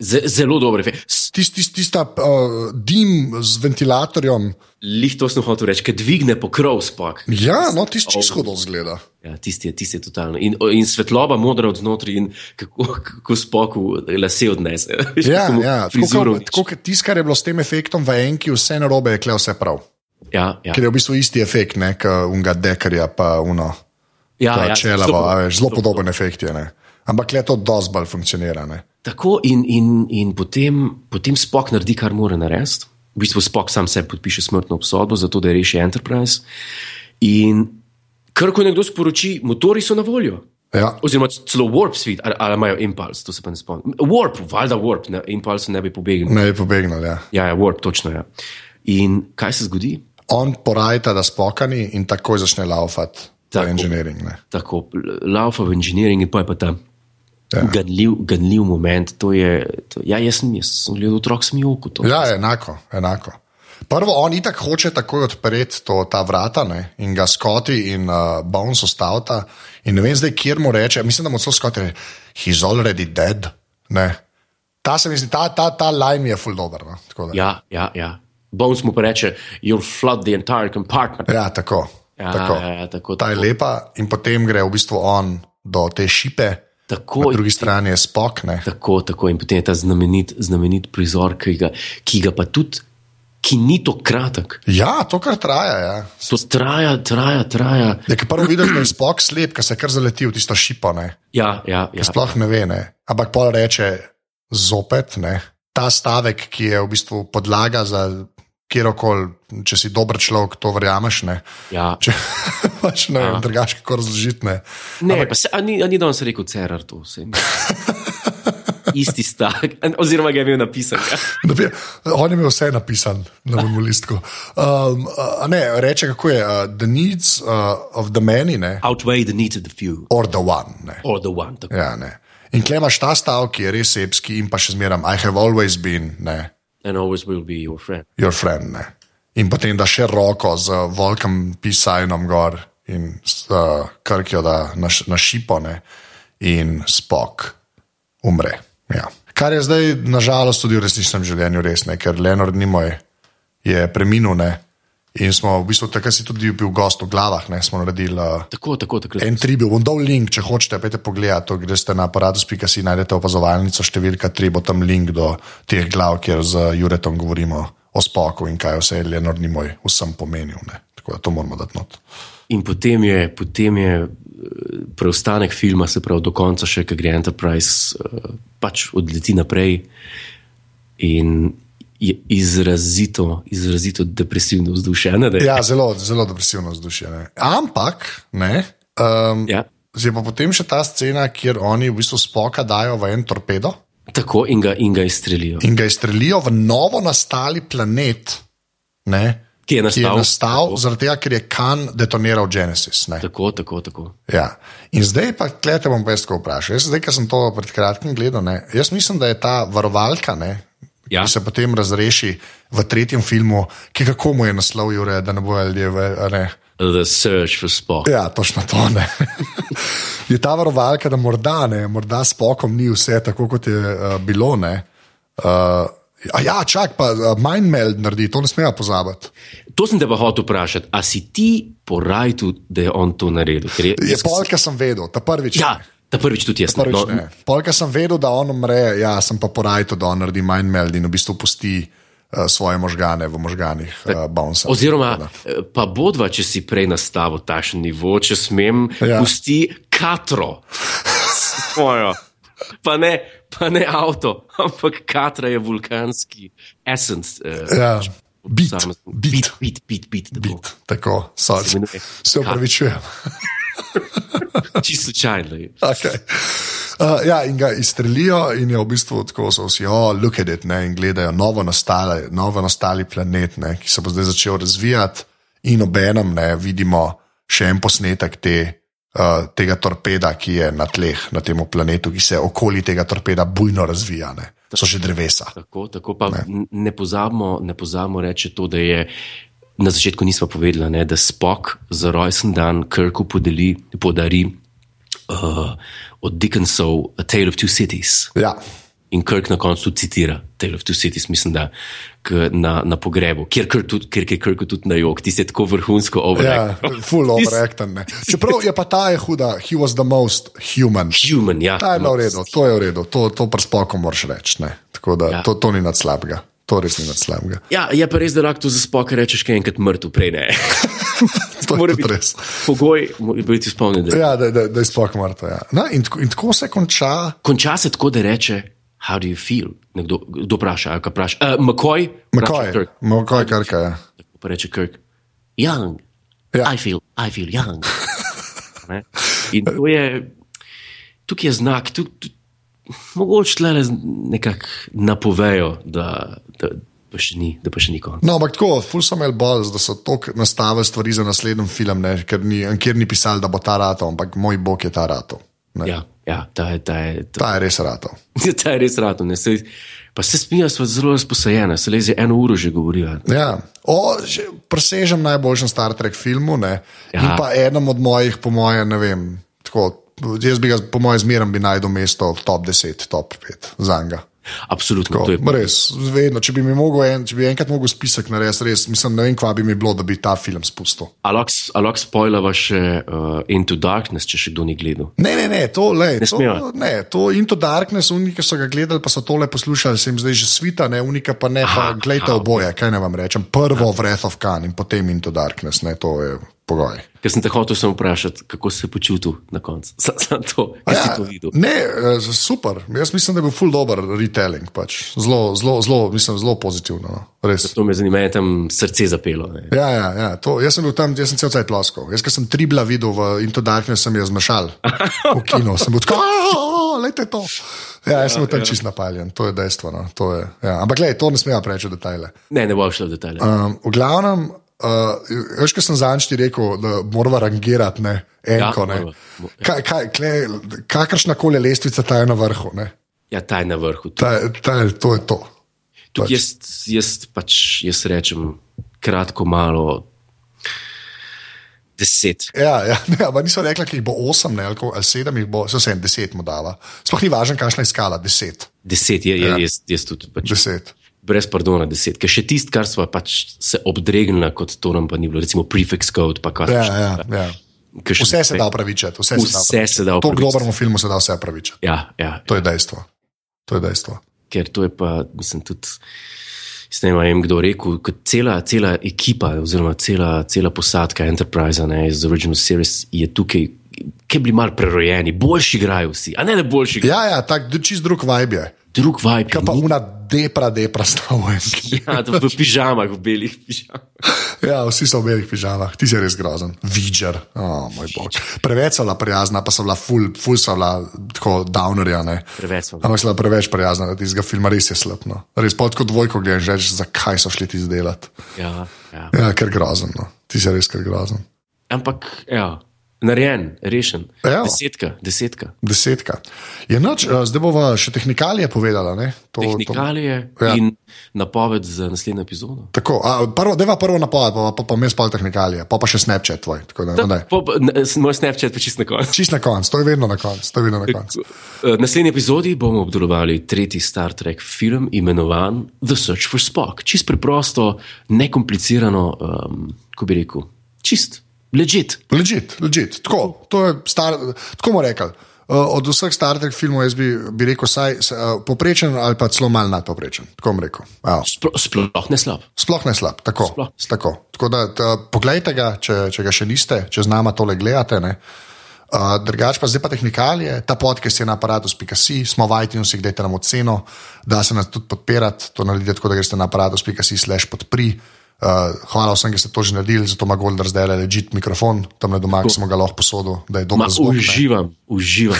zelo dober efekt. Tisti, tist, tista uh, dim z ventilatorjem. Lih to sem hotel reči, ker dvigne pokrov spok. Ja, no, tisti čisto hudo zgleda. Ja, tisti je, tisti je totalno. In, in svetloba modra od znotraj, in kako, kako spoku lase odnese. [laughs] Ja, ja. Tako kot tisto, kar je bilo s tem efektom v enki, vse narobe je kle vse prav. Ja, ja. Ker je v bistvu isti efekt, ne, kot unga dekarja, pa uno. ja, Ta ja, čela, zelo- zelo, veš, zelo podoben efekt je. Ne? Ampak le to dosti bolj funkcionira. Ne? Tako in, in, in potem, potem spok naredi, kar mora narediti. V bistvu spok sam sebi podpiše smrtno obsodbo, zato da reši Enterprise. In kar ko nekdo sporoči, motori so na voljo. Ja. Oziroma, celo warp speed, ali, ali imajo impuls, to se pa ne spomnim. Warp, valjda warp, impuls ne bi pobegnil. Ne bi pobegnil. Ja. Ja, ja, warp, točno. Ja. In kaj se zgodi? On porajta, da spokani in takoj začne laufati Tako. inženiring. ne. Tako, laufa v inženiring in pa je pa ta Ja. ganljiv, ganljiv moment. To je, to, ja, jaz sem, jaz sem gledal otrok smijoku. Ja, enako, enako. Prvo, on itak hoče takoj odpreti to, ta vrata ne? in ga skoti in uh, Bones ostavta. In ne vem zdaj, kjer mu reče, mislim, da mu celo skoti he's already dead. Ne? Ta se mi zdi, ta, ta, ta line mi je full dober. No? Ja, ja, ja. Bones mu pa reče, you'll flood the entire compartment. Ja, tako. Ja, tako. ja, ja, tako, Ta je tako. lepa, in potem gre v bistvu on do te šipe, Tako, na drugi strani je spok. Ne? tako, tako. In potem je ta znamenit, znamenit prizor, ki ga, ki ga pa tudi, ki ni tako kratek. Ja, to kar traja. Ja. To traja, traja, traja. Je, ki prvo vidiš, da je spok slep, ker se kar zaleti v tisto šipo. Ne? Ja, ja, ja. Sploh ne ve, ne. ampak pol reče zopet. Ne? Ta stavek, ki je v bistvu podlaga za kjerkoli, če si dober človek, to verjameš. Ne? ja. Če [laughs] pač ne vem, drugače kako razložiti. Ne? Ne, pa se, a ni, a ni danes rekel Cerar to vse. [laughs] Isti stavek, [laughs] oziroma ga je imel napisan. Ja. Da On je imel vse napisan na mojemu listku. Um, a ne, reče, kako je uh, the needs uh, of the many, ne, Outweigh the needs of the few, or the one. Ne. or the one. Tako. Ja, ne. In klemaš ta stavek, ki je res sepski in pa še zmeraj, I have always been, ne, And always will be your friend. your friend. Ne. In potem da še roko z volkom pisajnom gor in uh, krkijo, da na, na šipo ne, in spok umre. Ja. Kar je zdaj, nažalost, tudi v resničnem življenju res ne, ker Leonard Nimoy je preminul ne, in smo v bistvu takrat si tudi bil gost v glavah, ne, smo naredili. Uh, Tako, tako, tako. En tribut, bom dal link, če hočete, pejte pogledat. To greste na aparatus.si, najdete opazovalnico številka 3, bo tam link do teh glav, kjer z Juretom govorimo o spoku in kaj vse je Leonard ni moj vsem pomenil. Ne. Tako da to moramo dati not. In potem je, potem je eh, preostanek filma, se pravi do konca, še ki gre Enterprise, eh, pač odleti naprej in je izrazito, izrazito depresivno vzdušje. ne, da je- Ja, zelo, zelo depresivno vzdušje. Ne. Ampak, ne. Um, Ja. Je pa potem še ta scena, kjer oni v bistvu spoka dajo v en torpedo Tako in ga, in ga izstrelijo. in ga izstrelijo v novo nastali planet, ne, Ki je ki je nastal. nastal zaradi tega, ker je Kan detoniral Genesis. Ne? Tako, tako, tako. Ja. In zdaj pa, klete bom pa jaz tako vprašal. Jaz, zdaj, ki sem to pred kratkim gledal, ne, jaz mislim, da je ta varovalka, ne, Ja. ki se potem razreši v tretjem filmu, ki kako mu je naslov, Jure, da ne bojo ljudje. Ne. The Search for Spock. Ja, točno to ne. [laughs] je ta varovalka, da morda, ne, morda s pokom ni vse tako, kot je uh, bilo. Ne. Uh, a ja, čak pa uh, Mindmeld naredi, to ne smemo pozabiti. To sem te pa hotel vprašati, a si ti po rajtu, da je on to naredil? Ker Je, Je polka sem vedel, ta prvič. Ja. Ta prvič tudi jaz. Prvič, no. Polka sem vedel, da on umre, ja, sem pa porajal, da on naredi Mindmeld in v bistvu pusti uh, svoje možgane v možganih uh, Bounce. Oziroma, eh, pa bodva, če si prej nastavil takšen nivo, če smem, Ja. pusti katro. [laughs] Svojo. Pa ne, pa ne avto, ampak katra je vulkanski essence. Eh, Ja, bit, posamezen- bit, bit, bit, bit, bit, bit, tako, sorry. Se upravičujem. [laughs] Čisto slučajno. Okay. Uh, ja, in ga izstrelijo, in je v bistvu tako, so vsi, oh, look at it, ne, in gledajo novo, nastale, novo nastali planet, ne, ki se bo zdaj začel razvijati, in obenem ne, vidimo še en posnetek te, uh, tega torpeda, ki je na tleh, na tem planetu, ki se okoli tega torpeda bujno razvija. Ne. So že drevesa. Tako, tako pa ne, ne pozabimo, ne pozabimo reči to, da je. Na začetku nismo povedali, ne, da Spock za rojsten dan Kirku podeli, podari uh, od Dickensov A Tale of Two Cities. Ja, In Kirk na koncu citira Tale of Two Cities, mislim, da k, na, na pogrebu, kjer Kirk tudi, kjer je Kirk tudi na jog, ti se tako vrhunsko ja overreact. full overacten. ne. Čeprav je pa ta je huda, he was the most human. Human, ja. Ta je bila v redu, to je v redu, to, to prspokom moraš reči. ne. Tako da Ja. to, to ni nad slabega, to res ni nad slabega. Ja, je pa res, da lahko to za Spock rečeš, kaj enkrat mrtev, prej ne. [laughs] To je Mora biti res. Pogoj, mora biti spomnjen, da Ja, da, da, da je sploh mrtev. Ja. No, in, tako- in tako se konča. konča se tako, da reče, how do you feel? Nekdo kdo vpraša, ali ga vpraša. Uh, McCoy, vpraša Makoj, Kirk. je. Tako pa reče Kirk, young, Ja. I feel, I feel young. [laughs] In to je, tukaj je znak, tu, tu, mogoče tle nekako napovejo, da, da, pa še ni, da pa še ni konc. No, ampak tako, ful so imeli bolj, da so tako nastavili stvari za naslednji film, ne, ker ni, kjer ni pisali, da bo ta rato, ampak moj bog je ta rato. Ne. Ja, ja, ta je, ta je, ta, Ta je res rato. [laughs] ta je res rado. ne, saj- Pa se smija, smo zelo razposajene, se le že eno uro že govorijo. Ja. O, že presežem najboljšem Star Trek filmu ne? ja. in pa enem od mojih, po mojem, ne vem. Tako, jaz bi ga, po mojem, zmeraj bi najdel mesto top 10, top 5 za njega. Absolutno, Tako, je Res, vedno, če bi, mi mogel en, če bi enkrat mogel spisek narediti, res, mislim, ne vem, kva bi mi bilo, da bi ta film spustil. A lahko spoilava še uh, Into Darkness, če še kdo ni gledal. Ne, ne, ne, to, lej, Ne to, smejo. ne, to Into Darkness, uniki, ki so ga gledali, pa so tole poslušali, se jim zdaj že svita, ne, unika pa ne, pa Aha, gledajte aha, oboje, kaj ne vam rečem. Prvo Wrath of Khan in potem Into Darkness, ne, to je pogoj. Ker sem te hotel samo vprašati, kako se je počutil na koncu. [laughs] Sam to, ki si to videl. ne, eh, super. Jaz mislim, da je bil full dober retelling. Pač. Zelo, zelo, zelo, mislim, zelo pozitivno. No. Res. To me zanima, je tam srce zapelo. Ne. Ja, ja, ja to, jaz sem bil tam, jaz sem cel cel ploskal. Jaz, ki sem tri bila videl v Into Darkness, sem jih zmešal v [laughs] kino. Sem bil tako, lejte to. Ja, jaz sem bil tam čist napaljen, to je dejstvo. No. To je, ja. Ampak, gledaj, to ne smemo preveč v detajle. Ne, ne bo šlo v detalje. Um, v glavnem, uh, veš, kaj sem zanj ti rekel, da moramo rangirati ne, enko. Ja, Ne. morava. Kaj, kaj, kle, kakršna koli lestvica, ta je na vrhu. Ne. Ja, ta je na vrhu. Ta, ta, to je to. Tudi jaz, jaz pač jaz rečem kratko, malo. Deset. Ja, ja ne, ampak niso rekli, da jih bo osem ne, ali, sedem, jih bo, so se en deset mu dala. Sploh ni važno, kakšna je skala, deset. Deset je, je Ja. jaz, jaz tudi. Pač, deset. Brez pardona, deset. Ker še tisto, kar smo pač se obdregnili, kot to nam pa ni bilo, recimo prefix code, Ja, ja, ja. Vse se da upravičiti. Vse, Vse se da To v opravičiti. globalnem filmu se da vse upravičiti. Ja, ja, To je dejstvo. To je dejstvo. ker to je pa, mislim, tudi. Ne vem, kdo je rekel, cela, cela ekipa, oziroma cela, cela posadka Enterprise ne, iz Original Series je tukaj, ki bi bili malo prerojeni, boljši igrajo vsi, a ne da boljši igrajo. Ja, ja, tak čist drug vibe je. Drug vibe. Kaj pa ni- una depra, depra stavljenka. Ja, to v pižamah, v belih pižamah. Ja, vsi so v belih pižamah, ti si res grozen. Vidžer, oh, moj bog. Preveč so bila prijazna, pa so bila full, full so bila tako downerja. Ne? Preveč smo. Ampak so bila preveč prijazna, da tistega filma res je slabno. Res pa tako dvojko gledaš, že zakaj so šli ti izdelati. Ja, ja. Ja, ker grozen, no. ti si res ker grozen. Ampak, ja, narejen, rešen. Ja. Desetka, desetka. Desetka. Je noč, uh, zdaj bova še tehnikalije povedala. Ne? To, Tehnikalije Ja. ja. in napoved za naslednjo epizodo. Tako, a, prvo, deva prvo napoved, pa pa, pa mes pol tehnikalije, pa pa še Snapchat tvoj. Tako da, no, daj. Po, po, n- moj Snapchat pa čist na koncu. Čist na koncu, to je vedno na koncu. to koncu. V naslednji epizodi bomo obdelovali tretji Star Trek film, imenovan The Search for Spock. Čist preprosto, nekomplicirano, um, ko bi rekel, čist, legit. Legit, legit. Tako, to je star, tako bomo rekli. Uh, od vseh Star Trek filmov jaz bi, bi rekel, saj uh, poprečen ali pa celo mal nadpoprečen. Tako bom rekel. Evo. Splo, sploh ne slab. Sploh ne slab, tako. Sploh. tako. tako da, ta, poglejte ga, če, če ga še niste, če z nama tole gledate. ne. Uh, drugač pa zdaj pa tehnikalije, ta podcast je na aparatus.si, smo v iTunesih, dajte nam oceno, da se nas tudi podpirati, to naredite tako, da greste na aparatus.si slash podpri. Uh, hvala vsem, ki ste to že naredili, zato ima Golder zdaj le legit mikrofon, tam na doma, ki smo ga lahko posodil, da je Ma, doma zvok. ne. uživam, uživam.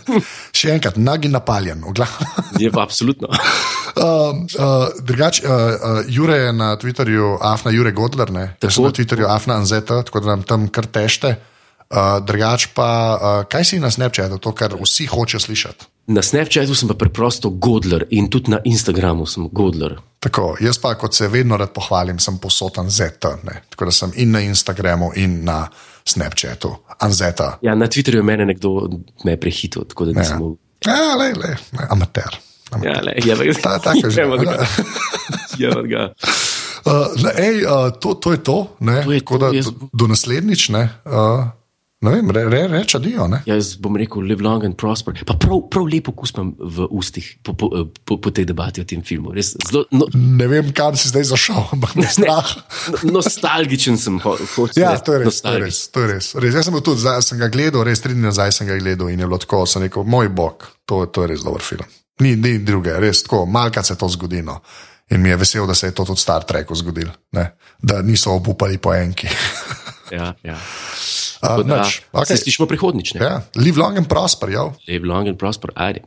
[laughs] Še enkrat, nagi napaljen, v glavu. [laughs] Je pa absolutno. Uh, [laughs] uh, drugač, uh, uh, Jure je na Twitterju, Afna Jure Godler, ne? Jaz sem Tako. na Twitterju Afna Anzeta, tako da nam tam kar tešte. Uh, drugač pa, uh, kaj si na Snapchatu, to, kar vsi hočejo slišati. Na Snapchatu sem pa preprosto Godler in tudi na Instagramu sem Godler. Tako, jaz pa, kot se vedno rad pohvalim, sem posoten ZT, ne? tako da sem in na Instagramu, in na Snapchatu, Anzeta. Ja, na Twitterju je mene nekdo je prehitil, tako da Ja, nisem mogel. ja le, le, ne, amater. Ja, le, je Ta- tako že. [laughs] Evo [laughs] ga. Uh, le, ej, uh, to, to je to, ne? To je to, da jaz- do, do naslednjič, ne, uh, ne vem, re, re, reč adijo. Ne? Ja, Jaz bom rekel, live long and prosper. Pa prav, prav lepo kuspam v ustih po, po, po, po tej debati o tem filmu. Res, zelo, no, Ne vem, kam si zdaj zašel, ampak je strah. no- nostalgičen sem. Ho, hočem Ja, reči, to je res. To je res, to je res. res. Jaz sem bil tudi, zdaj sem ga gledal, res tri dni nazaj sem ga gledal in je bilo tako, sem rekel, moj bog, to, to je res dober film. Ni, ni druge, res tako, malkrat se to zgodi. No. In mi je vesel, da se je to tudi Star Treku zgodil, ne? da niso obupali po enki. Ja, ja. Uh, da nič, Se okay. slišimo prihodnič. ne? ja, live long and prosper, ja. Live long and prosper. Ajde.